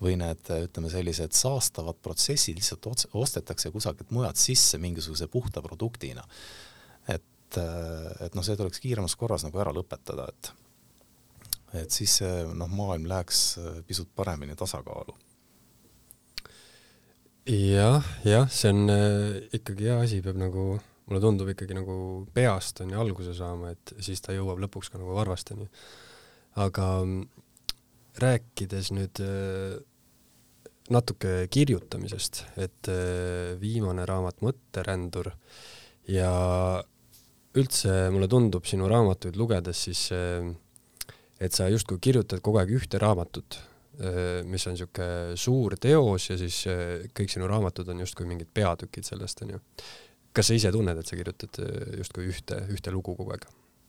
või need, ütleme, sellised saastavad protsessid lihtsalt ostetakse kusagilt mujalt sisse mingisuguse puhta produktina. et, et noh, see tuleks kiiremas korras nagu ära lõpetada, et et siis see noh, maailm läheks äh, pisut paremini tasakaalu jah, jah, see on äh, ikkagi hea asi, peab nagu mulle tundub ikkagi nagu peast on ju alguse saama, et siis ta jõuab lõpuks ka nagu varvasteni. aga mm, rääkides nüüd äh, natuke kirjutamisest, et äh, viimane raamat Mõtterändur ja üldse mulle tundub sinu raamatuid lugedes siis, äh, et sa justkui kirjutad kogu aeg ühte raamatut, mis on niisugune suur teos ja siis kõik sinu raamatud on justkui mingid peatükid sellest, onju kas sa ise tunned, et sa kirjutad justkui ühte, ühte lugu kogu aeg?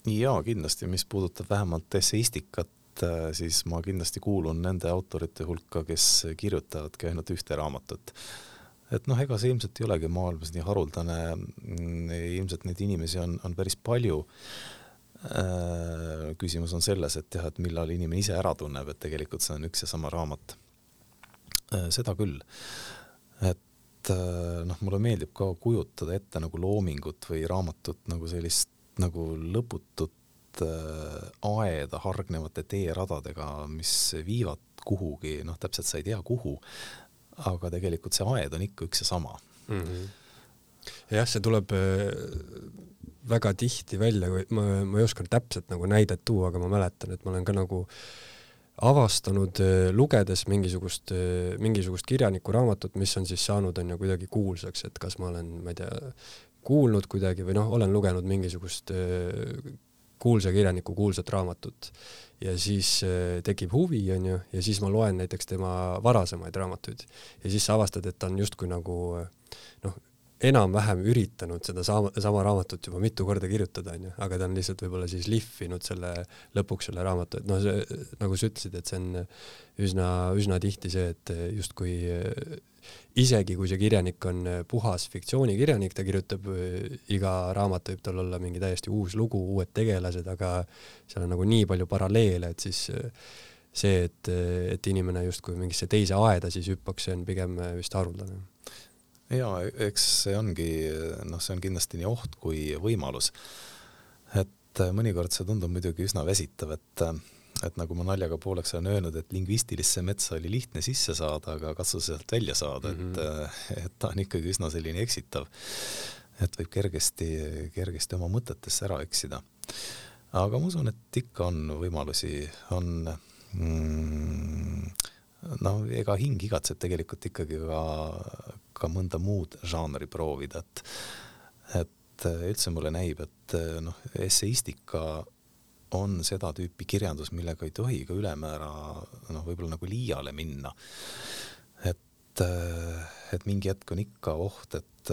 jaa, kindlasti, mis puudutab vähemalt esseistikat, siis ma kindlasti kuulun nende autorite hulka, kes kirjutavadki ainult ühte raamatut. et noh, ega see ilmselt ei olegi maailmas nii haruldane, mm, ilmselt neid inimesi on, on päris palju. Äh, küsimus on selles, et jah, et millal inimene ise ära tunneb, et tegelikult see on üks ja sama raamat. seda küll, et äh, noh, mulle meeldib ka kujutada ette nagu loomingut või raamatut nagu sellist nagu lõputut äh, aeda hargnevate teeradadega, mis viivad kuhugi, noh, täpselt sa ei tea, kuhu, aga tegelikult see aed on ikka üks ja sama mm. -hmm. jah, see tuleb äh, väga tihti välja, ma, ma ei oska täpselt nagu näidet tuua, aga ma mäletan, et ma olen ka nagu avastanud, äh, lugedes mingisugust, äh, mingisugust kirjaniku raamatut, mis on siis saanud, on ju, kuidagi kuulsaks, et kas ma olen, ma ei tea, kuulnud kuidagi või noh, olen lugenud mingisugust äh, kuulsa kirjaniku kuulsat raamatut. Ja siis tekib huvi, on ju, ja siis ma loen näiteks tema varasemaid raamatuid. Ja siis sa avastad, et ta on justkui nagu noh, enam-vähem üritanud seda sama, sama raamatut juba mitu korda kirjutada, onju, aga ta on lihtsalt võib-olla siis lihvinud selle, lõpuks selle raamatu, et noh, see, nagu sa ütlesid, et see on üsna, üsna tihti see, et justkui isegi kui see kirjanik on puhas fiktsioonikirjanik, ta kirjutab, iga raamat võib tal olla mingi täiesti uus lugu, uued tegelased, aga seal on nagu nii palju paralleele, et siis see, et, et inimene justkui mingisse teise aeda siis hüppaks, see on pigem vist haruldane ja eks see ongi, noh, see on kindlasti nii oht kui võimalus. et äh, mõnikord see tundub muidugi üsna väsitav, et äh, et nagu ma naljaga pooleks olen öelnud, et lingvistilisse metsa oli lihtne sisse saada, aga katsu sealt välja saada mm, -hmm. et, mhm. äh, et ta on ikkagi üsna selline eksitav. et võib kergesti, kergesti oma mõtetesse ära eksida. aga ma usun, et ikka on võimalusi, on mm, noh, ega hing igatseb tegelikult ikkagi ka, ka mõnda muud žanri proovida, et et üldse mulle näib, et noh, esseistika on seda tüüpi kirjandus, millega ei tohi ka ülemäära noh, võib-olla nagu liiale minna. et, et mingi hetk on ikka oht, et,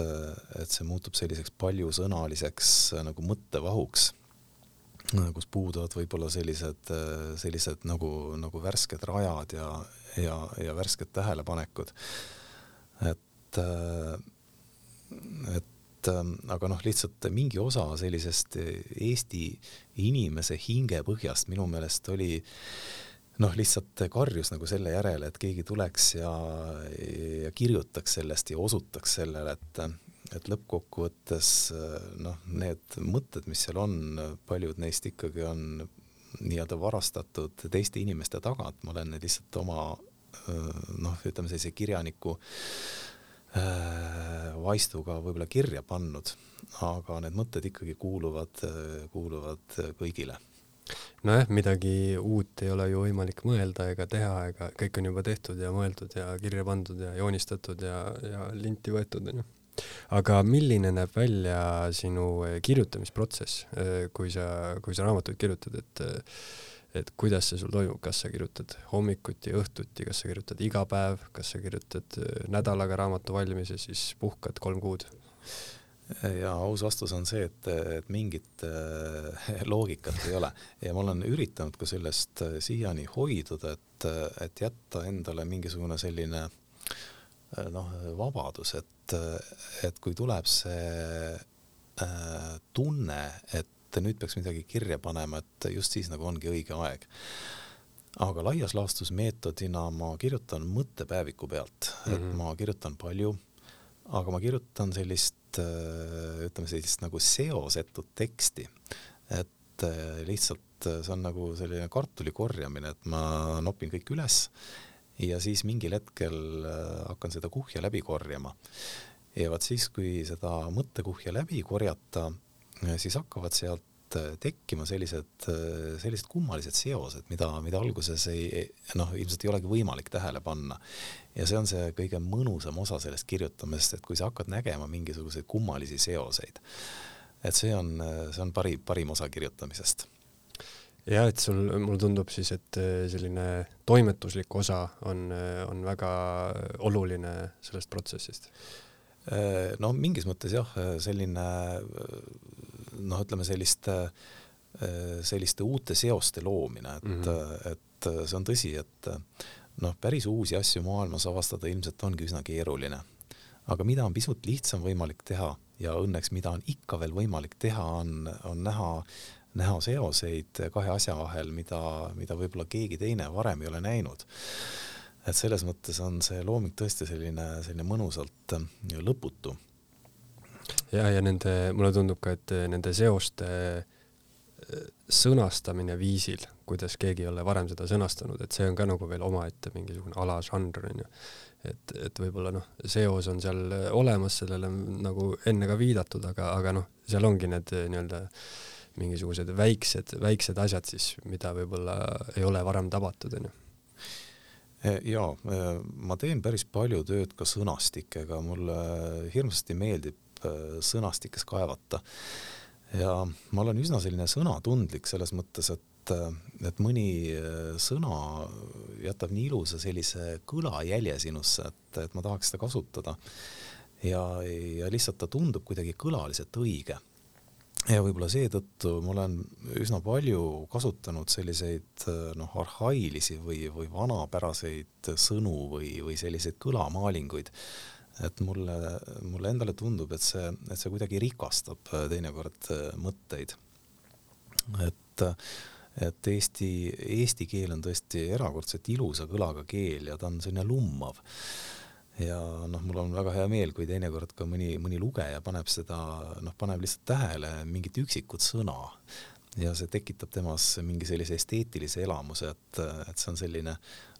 et see muutub selliseks paljusõnaliseks nagu mõttevahuks kus puuduvad võib-olla sellised, sellised nagu, nagu värsked rajad ja, ja, ja värsked tähelepanekud. et, et aga noh, lihtsalt mingi osa sellisest Eesti inimese hingepõhjast minu meelest oli noh, lihtsalt karjus nagu selle järele, et keegi tuleks ja, ja kirjutaks sellest ja osutaks sellele, et et lõppkokkuvõttes noh, need mõtted, mis seal on, paljud neist ikkagi on nii-öelda varastatud teiste inimeste tagant, ma olen need lihtsalt oma noh, ütleme sellise kirjaniku vaistuga võib-olla kirja pannud, aga need mõtted ikkagi kuuluvad, kuuluvad kõigile. Nojah, midagi uut ei ole ju võimalik mõelda ega teha, ega kõik on juba tehtud ja mõeldud ja kirja pandud ja joonistatud ja, ja linti võetud, onju aga milline näeb välja sinu kirjutamisprotsess, kui sa, kui sa raamatuid kirjutad, et et kuidas see sul toimub, kas sa kirjutad hommikuti, õhtuti, kas sa kirjutad iga päev, kas sa kirjutad eh, nädalaga raamatu valmis ja siis puhkad kolm kuud? ja aus vastus on see, et, et mingit äh, loogikat ei ole ja ma olen üritanud ka sellest siiani hoiduda, et, et jätta endale mingisugune selline noh, vabadus, et, et kui tuleb see äh, tunne, et nüüd peaks midagi kirja panema, et just siis nagu ongi õige aeg. aga laias laastus meetodina ma kirjutan mõttepäeviku pealt mm, -hmm. et mhm. ma kirjutan palju, aga ma kirjutan sellist äh, ütleme sellist nagu seosetut teksti, et äh, lihtsalt äh, see on nagu selline kartuli korjamine, et ma nopin kõik üles ja siis mingil hetkel hakkan seda kuhja läbi korjama. ja vot siis, kui seda mõttekuhja läbi korjata, siis hakkavad sealt äh, tekkima sellised, sellised kummalised seosed, mida, mida alguses ei, noh, ilmselt ei olegi võimalik tähele panna. ja see on see kõige mõnusam osa sellest kirjutamisest, et kui sa hakkad nägema mingisuguseid kummalisi seoseid. et see on, see on parim, parim osa kirjutamisest jah, et sul, mulle tundub siis, et äh, selline toimetuslik osa on, äh, on väga oluline sellest protsessist. Äh, no mingis mõttes jah, selline noh, ütleme selliste, selliste uute seoste loomine, et mm, -hmm. et see on tõsi, et noh, päris uusi asju maailmas avastada ilmselt ongi üsna keeruline. aga mida on pisut lihtsam võimalik teha ja õnneks, mida on ikka veel võimalik teha, on, on näha näha seoseid kahe asja vahel, mida, mida võib-olla keegi teine varem ei ole näinud. et selles mõttes on see looming tõesti selline, selline mõnusalt lõputu. Ja, ja nende, mulle tundub ka, et nende seoste äh, sõnastamine viisil, kuidas keegi ei ole varem seda sõnastanud, et see on ka nagu veel omaette mingisugune alažanr onju. et, et võib-olla noh, seos on seal olemas, sellele on nagu enne ka viidatud, aga, aga noh, seal ongi need nii-öelda äh, mingisugused väiksed, väiksed asjad siis, mida võib-olla ei ole varem tabatud, onju ja ma teen päris palju tööd ka sõnastikega, mulle hirmsasti meeldib äh, sõnastikes kaevata. ja ma olen üsna selline sõnatundlik selles mõttes, et, äh, et mõni äh, sõna jätab nii ilusa sellise kõlajälje sinusse, et, et ma tahaks seda kasutada ja, ja lihtsalt ta tundub kuidagi kõlaliselt õige. ja võib-olla seetõttu ma olen üsna palju kasutanud selliseid noh, arhailisi või, või vanapäraseid sõnu või, või selliseid kõlamaalinguid et mulle, mulle endale tundub, et see, et see kuidagi rikastab teinekord mõtteid. et, et eesti, eesti keel on tõesti erakordselt ilusa kõlaga keel ja ta on selline lummav ja noh, mul on väga hea meel, kui teinekord ka mõni, mõni lugeja paneb seda, noh, paneb lihtsalt tähele mingit üksikut sõna ja see tekitab temas mingi sellise esteetilise elamuse, et, et see on selline,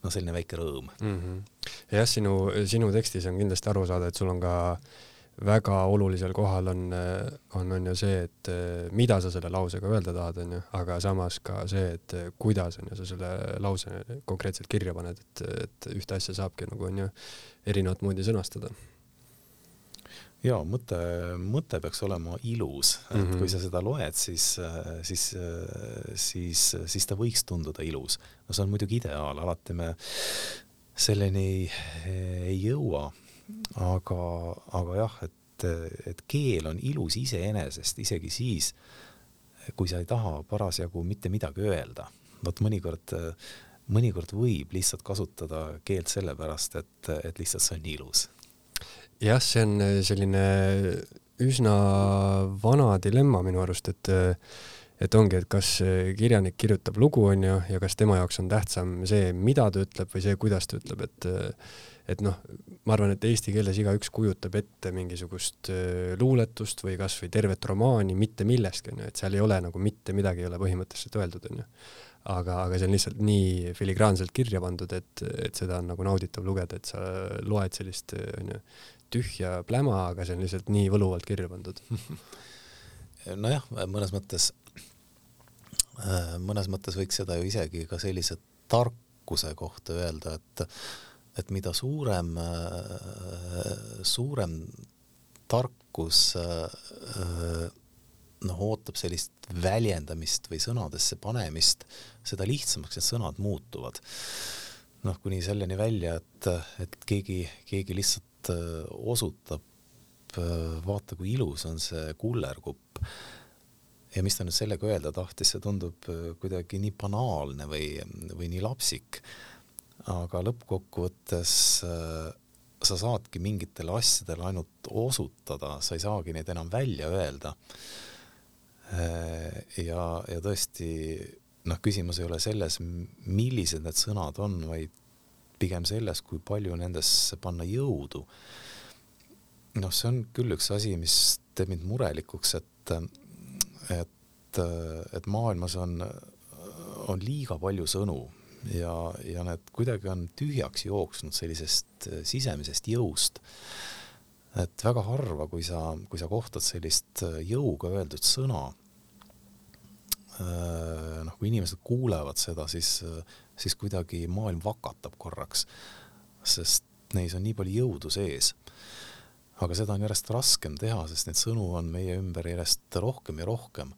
noh, selline väike rõõm mm. -hmm. jah, sinu, sinu tekstis on kindlasti aru saada, et sul on ka väga olulisel kohal on, on, on ju see, et mida sa selle lausega öelda tahad, on ju, aga samas ka see, et kuidas on ju sa selle lause konkreetselt kirja paned, et, et ühte asja saabki nagu on ju erinevat moodi sõnastada ja mõte, mõte peaks olema ilus, et mm -hmm. kui sa seda loed, siis, siis, siis, siis ta võiks tunduda ilus. no see on muidugi ideaal, alati me selleni ei, ei jõua, aga, aga jah, et, et keel on ilus iseenesest, isegi siis, kui sa ei taha parasjagu mitte midagi öelda. vot mõnikord, mõnikord võib lihtsalt kasutada keelt sellepärast, et, et lihtsalt see on ilus jah, see on äh, selline üsna vana dilemma minu arust, et et ongi, et kas kirjanik kirjutab lugu, on ju, ja kas tema jaoks on tähtsam see, mida ta ütleb või see, kuidas ta ütleb, et et noh, ma arvan, et eesti keeles igaüks kujutab ette mingisugust äh, luuletust või kasvõi tervet romaani mitte millestki, on ju, et seal ei ole nagu mitte midagi ei ole põhimõtteliselt öeldud, on ju. aga, aga see on lihtsalt nii filigraanselt kirja pandud, et, et seda on nagu nauditav lugeda, et sa loed sellist, on ju, tühja pläma, aga see on lihtsalt nii võluvalt kirja pandud nojah, mõnes mõttes, äh, mõnes mõttes võiks seda ju isegi ka sellise tarkuse kohta öelda, et et mida suurem, äh, suurem tarkus äh, noh, ootab sellist väljendamist või sõnadesse panemist, seda lihtsamaks need sõnad muutuvad. noh, kuni selleni välja, et, et keegi, keegi lihtsalt osutab, äh, vaata kui ilus on see kullerkupp. ja mis ta nüüd sellega öelda tahtis, see tundub äh, kuidagi nii banaalne või, või nii lapsik. aga lõppkokkuvõttes sa saadki mingitele asjadele ainult osutada, sa ei saagi neid enam välja öelda. ja, ja tõesti noh, küsimus ei ole selles, millised need sõnad on, vaid pigem selles, kui palju nendesse panna jõudu. noh, see on küll üks asi, mis teeb mind murelikuks, et, et, et maailmas on, on liiga palju sõnu ja, ja need kuidagi on tühjaks jooksnud sellisest sisemisest jõust. et väga harva, kui sa, kui sa kohtad sellist jõuga öeldud sõna, noh, kui inimesed kuulevad seda, siis siis kuidagi maailm vakatab korraks, sest neis on nii palju jõudu sees. aga seda on järjest raskem teha, sest neid sõnu on meie ümber järjest rohkem ja rohkem.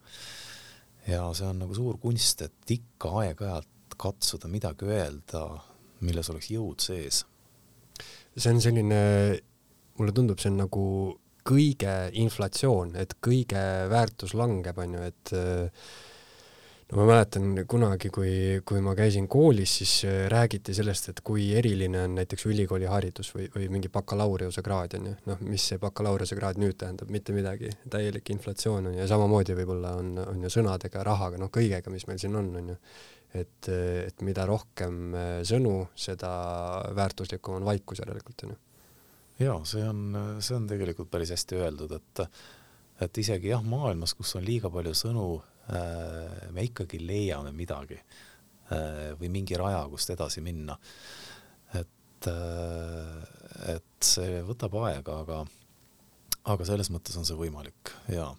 ja see on nagu suur kunst, et ikka aeg-ajalt katsuda midagi öelda, milles oleks jõud sees. see on selline, mulle tundub, see on nagu kõige inflatsioon, et kõige väärtus langeb, on ju, et no ma mäletan kunagi, kui, kui ma käisin koolis, siis äh, räägiti sellest, et kui eriline on näiteks ülikooliharidus või, või mingi bakalaureusekraad on ju, noh, mis see bakalaureusekraad nüüd tähendab, mitte midagi, täielik inflatsioon on ja samamoodi võib-olla on, on ju sõnadega, rahaga, noh, kõigega, mis meil siin on, on ju. et, et mida rohkem äh, sõnu, seda väärtuslikum on vaikus järelikult, on ju. jaa, see on, see on tegelikult päris hästi öeldud, et et isegi jah, maailmas, kus on liiga palju sõnu, Äh, me ikkagi leiame midagi äh, või mingi raja, kust edasi minna. et, äh, et see võtab aega, aga, aga selles mõttes on see võimalik ja.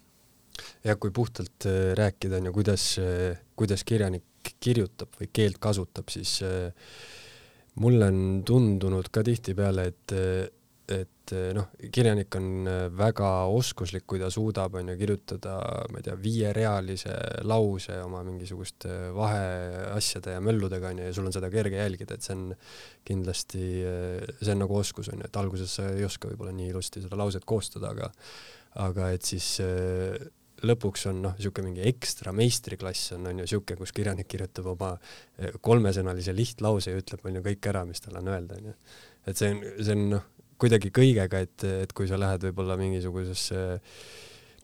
ja kui puhtalt rääkida on ju, kuidas, kuidas kirjanik kirjutab või keelt kasutab, siis mulle on tundunud ka tihtipeale, et et noh, kirjanik on väga oskuslik, kui ta suudab, on ju, kirjutada, ma ei tea, viierealise lause oma mingisuguste vaheasjade ja mölludega, on ju, ja sul on seda kerge jälgida, et see on kindlasti, see on nagu oskus, on ju, et alguses sa ei oska võib-olla nii ilusti seda lauset koostada, aga aga et siis lõpuks on noh, niisugune mingi ekstra meistriklass on, on ju niisugune, kus kirjanik kirjutab oma kolmesõnalise lihtlause ja ütleb, on ju kõik ära, mis tal on öelda, on ju. et see on, see on noh, kuidagi kõigega, et, et kui sa lähed võib-olla mingisugusesse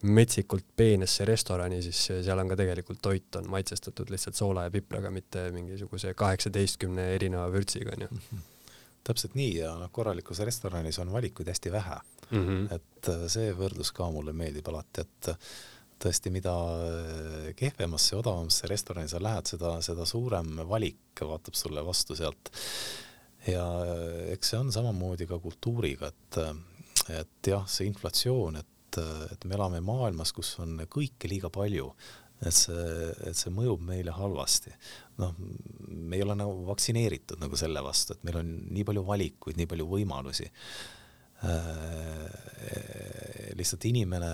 metsikult peenesse restorani, siis seal on ka tegelikult toit on maitsestatud lihtsalt soola ja pipraga, mitte mingisuguse kaheksateistkümne erineva vürtsiga, on ju. täpselt nii ja noh, korralikus restoranis on valikuid hästi vähe mm. -hmm. et äh, see võrdlus ka mulle meeldib alati, et tõesti, mida äh, kehvemasse ja odavamasse restorani sa lähed, seda, seda suurem valik vaatab sulle vastu sealt. Ja äh, eks see on samamoodi ka kultuuriga, et, äh, et jah, see inflatsioon, et, et me elame maailmas, kus on kõike liiga palju, et see, et see mõjub meile halvasti. noh, me ei ole nagu vaktsineeritud nagu selle vastu, et meil on nii palju valikuid, nii palju võimalusi lihtsalt inimene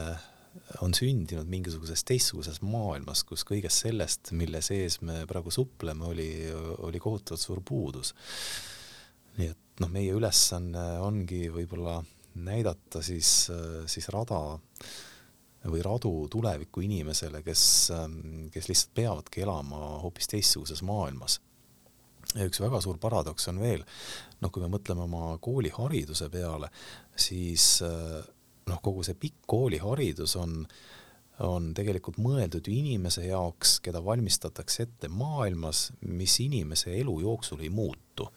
on sündinud mingisuguses teistsuguses maailmas, kus kõigest sellest, mille sees me praegu supleme, oli, oli kohutavalt suur puudus. Nii et noh, meie ülesanne ongi võib-olla näidata siis, siis rada või radu tuleviku inimesele, kes, kes lihtsalt peavadki elama hoopis teistsuguses maailmas. ja üks väga suur paradoks on veel, noh, kui me mõtleme oma koolihariduse peale, siis noh, kogu see pikk kooliharidus on, on tegelikult mõeldud ju inimese jaoks, keda valmistatakse ette maailmas, mis inimese elu jooksul ei muutu.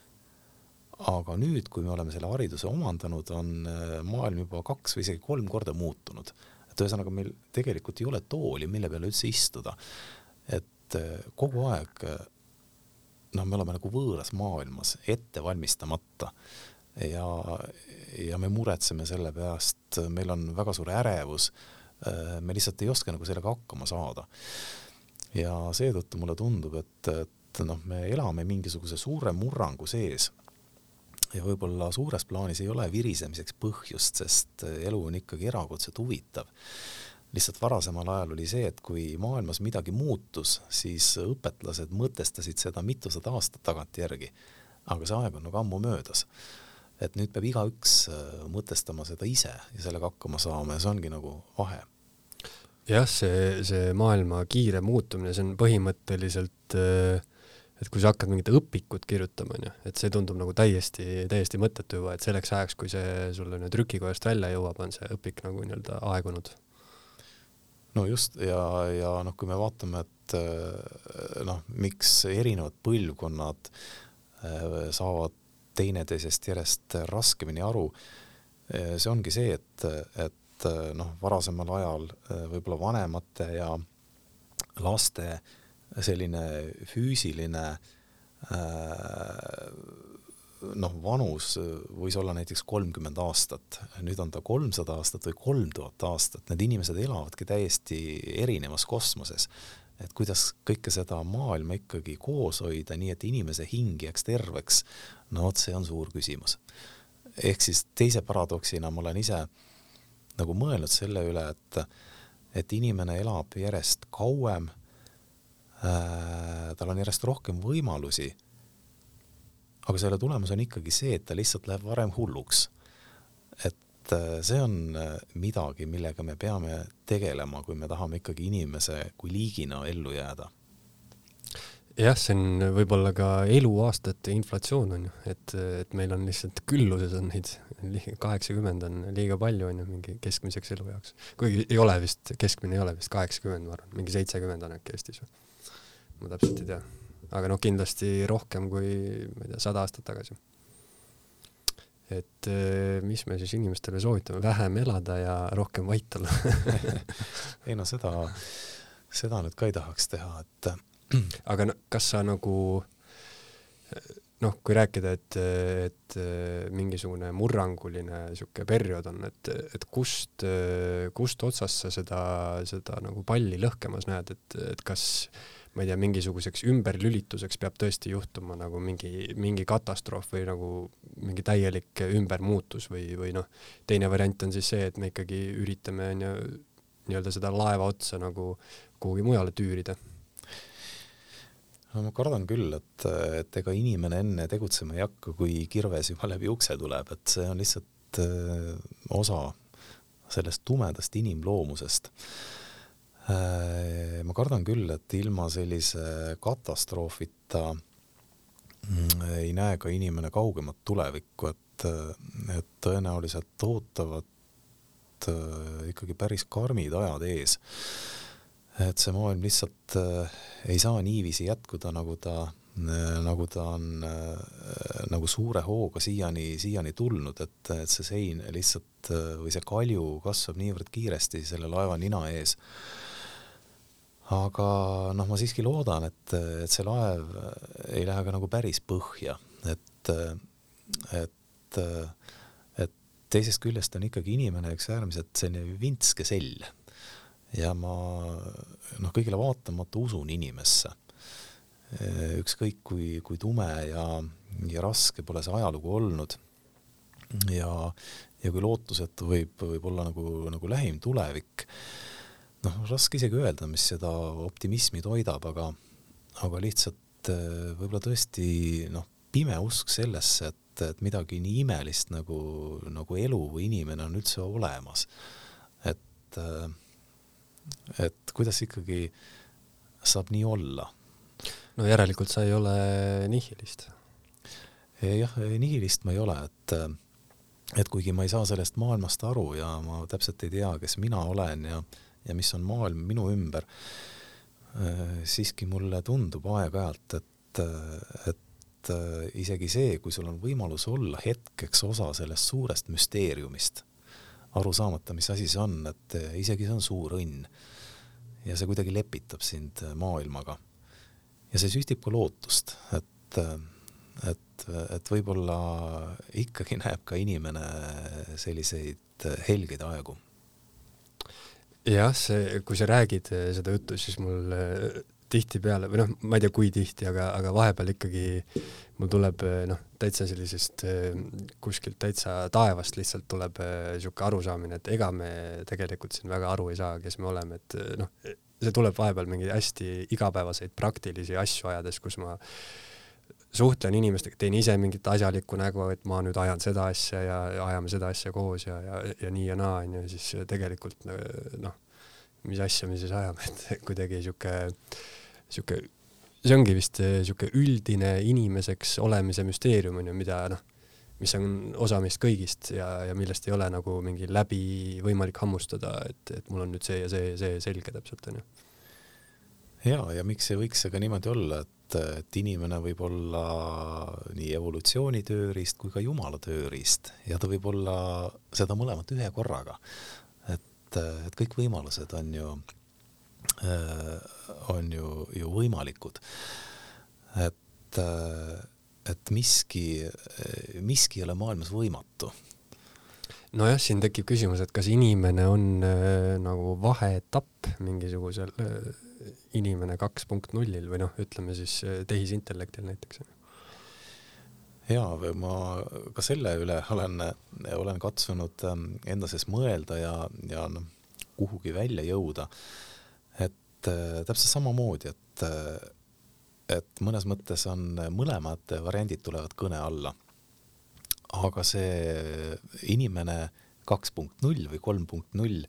Aga nüüd, kui me oleme selle hariduse omandanud, on äh, maailm juba kaks või isegi kolm korda muutunud. et ühesõnaga meil tegelikult ei ole tooli, mille peale üldse istuda. et äh, kogu aeg noh, me oleme nagu võõras maailmas, ette valmistamata ja, ja me muretseme selle pärast, meil on väga suur ärevus. Äh, me lihtsalt ei oska nagu sellega hakkama saada. ja seetõttu mulle tundub, et, et noh, me elame mingisuguse suure murrangu sees. Ja võib-olla suures plaanis ei ole virisemiseks põhjust, sest elu on ikkagi erakordselt huvitav lihtsalt varasemal ajal oli see, et kui maailmas midagi muutus, siis õpetlased mõtestasid seda mitusada aastat tagantjärgi. aga see aeg on nagu ammu möödas et nüüd peab igaüks äh, mõtestama seda ise ja sellega hakkama saama ja see ongi nagu vahe. jah, see, see maailma kiire muutumine, see on põhimõtteliselt äh, et kui sa hakkad mingit õpikut kirjutama, onju, et see tundub nagu täiesti, täiesti mõttetu juba, et selleks ajaks, kui see sulle nüüd trükikojast välja jõuab, on see õpik nagu nii-öelda aegunud. no just ja, ja noh, kui me vaatame, et äh, noh, miks erinevad põlvkonnad saavad teineteisest järjest raskemini aru. see ongi see, et, et noh, varasemal ajal võib-olla vanemate ja laste selline füüsiline noh, vanus võis olla näiteks kolmkümmend aastat, nüüd on ta kolmsada aastat või kolm tuhat aastat, need inimesed elavadki täiesti erinevas kosmoses. Et kuidas kõike seda maailma ikkagi koos hoida, nii et inimese hing jääks terveks, no vot, see on suur küsimus. ehk siis teise paradoksina ma olen ise nagu mõelnud selle üle, et, et inimene elab järjest kauem äh,, tal on järjest rohkem võimalusi, aga selle tulemus on ikkagi see, et ta lihtsalt läheb varem hulluks. et äh, see on äh, midagi, millega me peame tegelema, kui me tahame ikkagi inimese kui liigina ellu jääda. jah, see on võib-olla ka eluaastate inflatsioon on ju, et, et meil on lihtsalt külluses on neid, kaheksakümmend on liiga palju on ju mingi keskmiseks elueaks. kuigi ei ole vist, keskmine ei ole vist kaheksakümmend, ma arvan, mingi seitsekümmend on äkki Eestis või? Ma täpselt ei tea. aga noh, kindlasti rohkem kui, ma ei tea, sada aastat tagasi. Et eh, mis me siis inimestele soovitame, vähem elada ja rohkem vait olla. Ei no seda, seda nüüd ka ei tahaks teha, et aga no kas sa nagu noh, kui rääkida, et, et mingisugune murranguline niisugune periood on, et, et kust, kust otsast sa seda, seda nagu palli lõhkemas näed, et, et kas ma ei tea, mingisuguseks ümberlülituseks peab tõesti juhtuma nagu mingi, mingi katastroof või nagu mingi täielik ümbermuutus või, või noh, teine variant on siis see, et me ikkagi üritame onju nii-öelda seda laeva otsa nagu kuhugi mujale tüürida no ma kardan küll, et, et ega inimene enne tegutsema ei hakka, kui kirves juba läbi ukse tuleb, et see on lihtsalt äh, osa sellest tumedast inimloomusest. Äh, ma kardan küll, et ilma sellise katastroofita mm, ei näe ka inimene kaugemat tulevikku, et, et tõenäoliselt ootavad äh, ikkagi päris karmid ajad ees et see maailm lihtsalt äh, ei saa niiviisi jätkuda, nagu ta nagu ta on nagu suure hooga siiani, siiani tulnud, et, et see sein lihtsalt või see kalju kasvab niivõrd kiiresti selle laeva nina ees. Aga noh, ma siiski loodan, et, et see laev ei lähe ka nagu päris põhja, et, et, et teisest küljest on ikkagi inimene üks äärmiselt selline vintske sell ja ma noh, kõigile vaatamata usun inimesse. ükskõik kui, kui tume ja, ja raske pole see ajalugu olnud. ja, ja kui lootusetu võib, võib olla nagu, nagu lähim tulevik. Noh, raske isegi öelda, mis seda optimismi toidab, aga, aga lihtsalt eh, võib-olla tõesti noh, pime usk sellesse, et, et midagi nii imelist nagu, nagu elu või inimene on üldse olemas. et äh, et kuidas ikkagi saab nii olla? no järelikult sa ei ole nihilist. jah, nihilist ma ei ole, et et kuigi ma ei saa sellest maailmast aru ja ma täpselt ei tea, kes mina olen ja, ja mis on maailm minu ümber, siiski mulle tundub aeg-ajalt, et, et isegi see, kui sul on võimalus olla hetkeks osa sellest suurest müsteeriumist, aru saamata, mis asi see on, et isegi see on suur õnn. ja see kuidagi lepitab sind maailmaga. ja see süstib ka lootust, et, et, et võib-olla ikkagi näeb ka inimene selliseid helgeid aegu. Jah, see, kui sa räägid seda juttu, siis mul tihtipeale või noh, ma ei tea, kui tihti, aga, aga vahepeal ikkagi mul tuleb noh, täitsa sellisest kuskilt täitsa taevast lihtsalt tuleb niisugune arusaamine, et ega me tegelikult siin väga aru ei saa, kes me oleme, et noh, see tuleb vahepeal mingi hästi igapäevaseid praktilisi asju ajades, kus ma suhtlen inimestega, teen ise mingit asjalikku nägu, et ma nüüd ajan seda asja ja ajame seda asja koos ja, ja, ja nii ja naa, onju, siis tegelikult noh, mis asja me siis ajame, et kuidagi sihuke, sihuke, see ongi vist sihuke üldine inimeseks olemise müsteerium onju, mida noh, mis on osa meist kõigist ja, ja millest ei ole nagu mingi läbi võimalik hammustada, et, et mul on nüüd see ja see ja see selge täpselt onju. Ja, ja miks ei võiks see ka niimoodi olla, et, et inimene võib olla nii evolutsiooni tööriist kui ka jumala tööriist ja ta võib olla seda mõlemat ühe korraga et, et kõik võimalused on ju, äh, on ju, ju võimalikud. et, et miski, miski ei ole maailmas võimatu nojah, siin tekib küsimus, et kas inimene on äh, nagu vaheetapp mingisugusel äh, inimene kaks punkt nullil või noh, ütleme siis äh, tehisintellektil näiteks ja ma ka selle üle olen, olen katsunud ähm, enda sees mõelda ja, ja noh, kuhugi välja jõuda. et äh, täpselt samamoodi, et, äh, et mõnes mõttes on mõlemad variandid tulevad kõne alla. aga see inimene kaks punkt null või kolm punkt null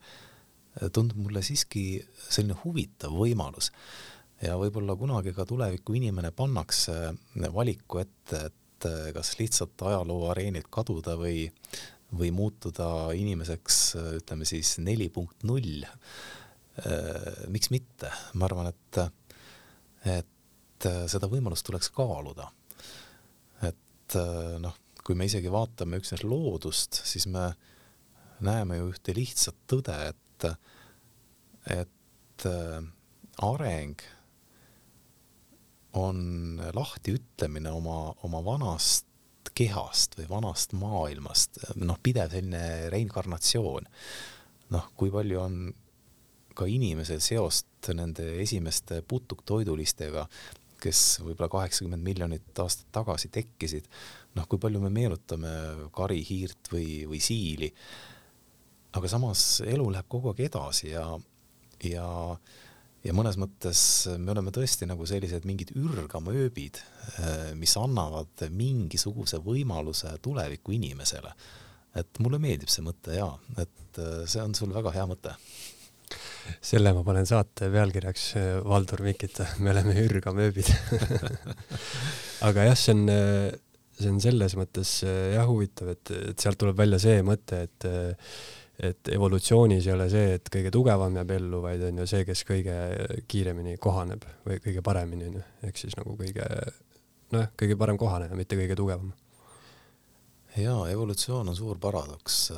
tundub mulle siiski selline huvitav võimalus ja võib-olla kunagi ka tuleviku inimene pannakse valiku ette, et eh, kas lihtsalt ajaloo areenilt kaduda või, või muutuda inimeseks, ütleme siis neli punkt null. Miks mitte, ma arvan, et, et seda võimalust tuleks kaaluda. et noh, kui me isegi vaatame üksnes loodust, siis me näeme ju ühte lihtsat tõde, et, et areng on lahtiütlemine oma, oma vanast kehast või vanast maailmast, noh, pidev selline reinkarnatsioon. noh, kui palju on ka inimesel seost nende esimeste putuktoidulistega, kes võib-olla kaheksakümmend miljonit aastat tagasi tekkisid, noh, kui palju me meenutame kari, hiirt või, või siili. Aga samas elu läheb kogu aeg edasi ja, ja ja mõnes mõttes me oleme tõesti nagu sellised mingid ürgamööbid, eh, mis annavad mingisuguse võimaluse tuleviku inimesele. et mulle meeldib see mõte ja, et eh, see on sul väga hea mõte. selle ma panen saate pealkirjaks eh, Valdur Mikita, me oleme ürgamööbid aga jah, see on, see on selles mõttes jah huvitav, et, et sealt tuleb välja see mõte, et et evolutsioonis ei ole see, et kõige tugevam jääb ellu, vaid on ju see, kes kõige kiiremini kohaneb või kõige paremini on ju, ehk siis nagu kõige nojah, kõige parem kohaneja, mitte kõige tugevam. jaa, evolutsioon on suur paradoks.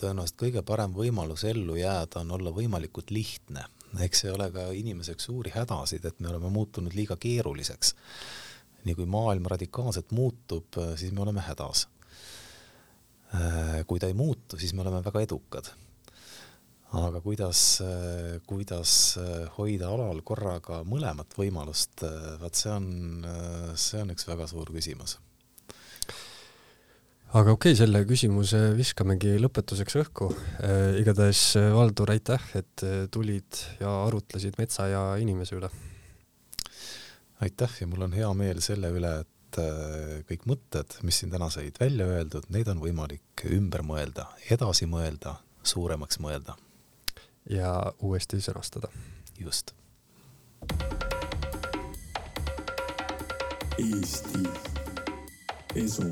tõenäoliselt kõige parem võimalus ellu jääda on olla võimalikult lihtne. eks ei ole ka inimeseks suuri hädasid, et me oleme muutunud liiga keeruliseks. nii kui maailm radikaalselt muutub, siis me oleme hädas kui ta ei muutu, siis me oleme väga edukad. aga kuidas, äh, kuidas äh, hoida alal korraga mõlemat võimalust, vaat see on, see on üks väga suur küsimus. aga okei okay,, selle küsimuse viskamegi lõpetuseks õhku. igatahes Valdur, aitäh, et tulid ja arutlesid metsa ja inimese üle. aitäh ja mul on hea meel selle üle, et et äh, kõik mõtted, mis siin täna said välja öeldud, neid on võimalik ümber mõelda, edasi mõelda, suuremaks mõelda. ja uuesti sõnastada. just. Eesti Esu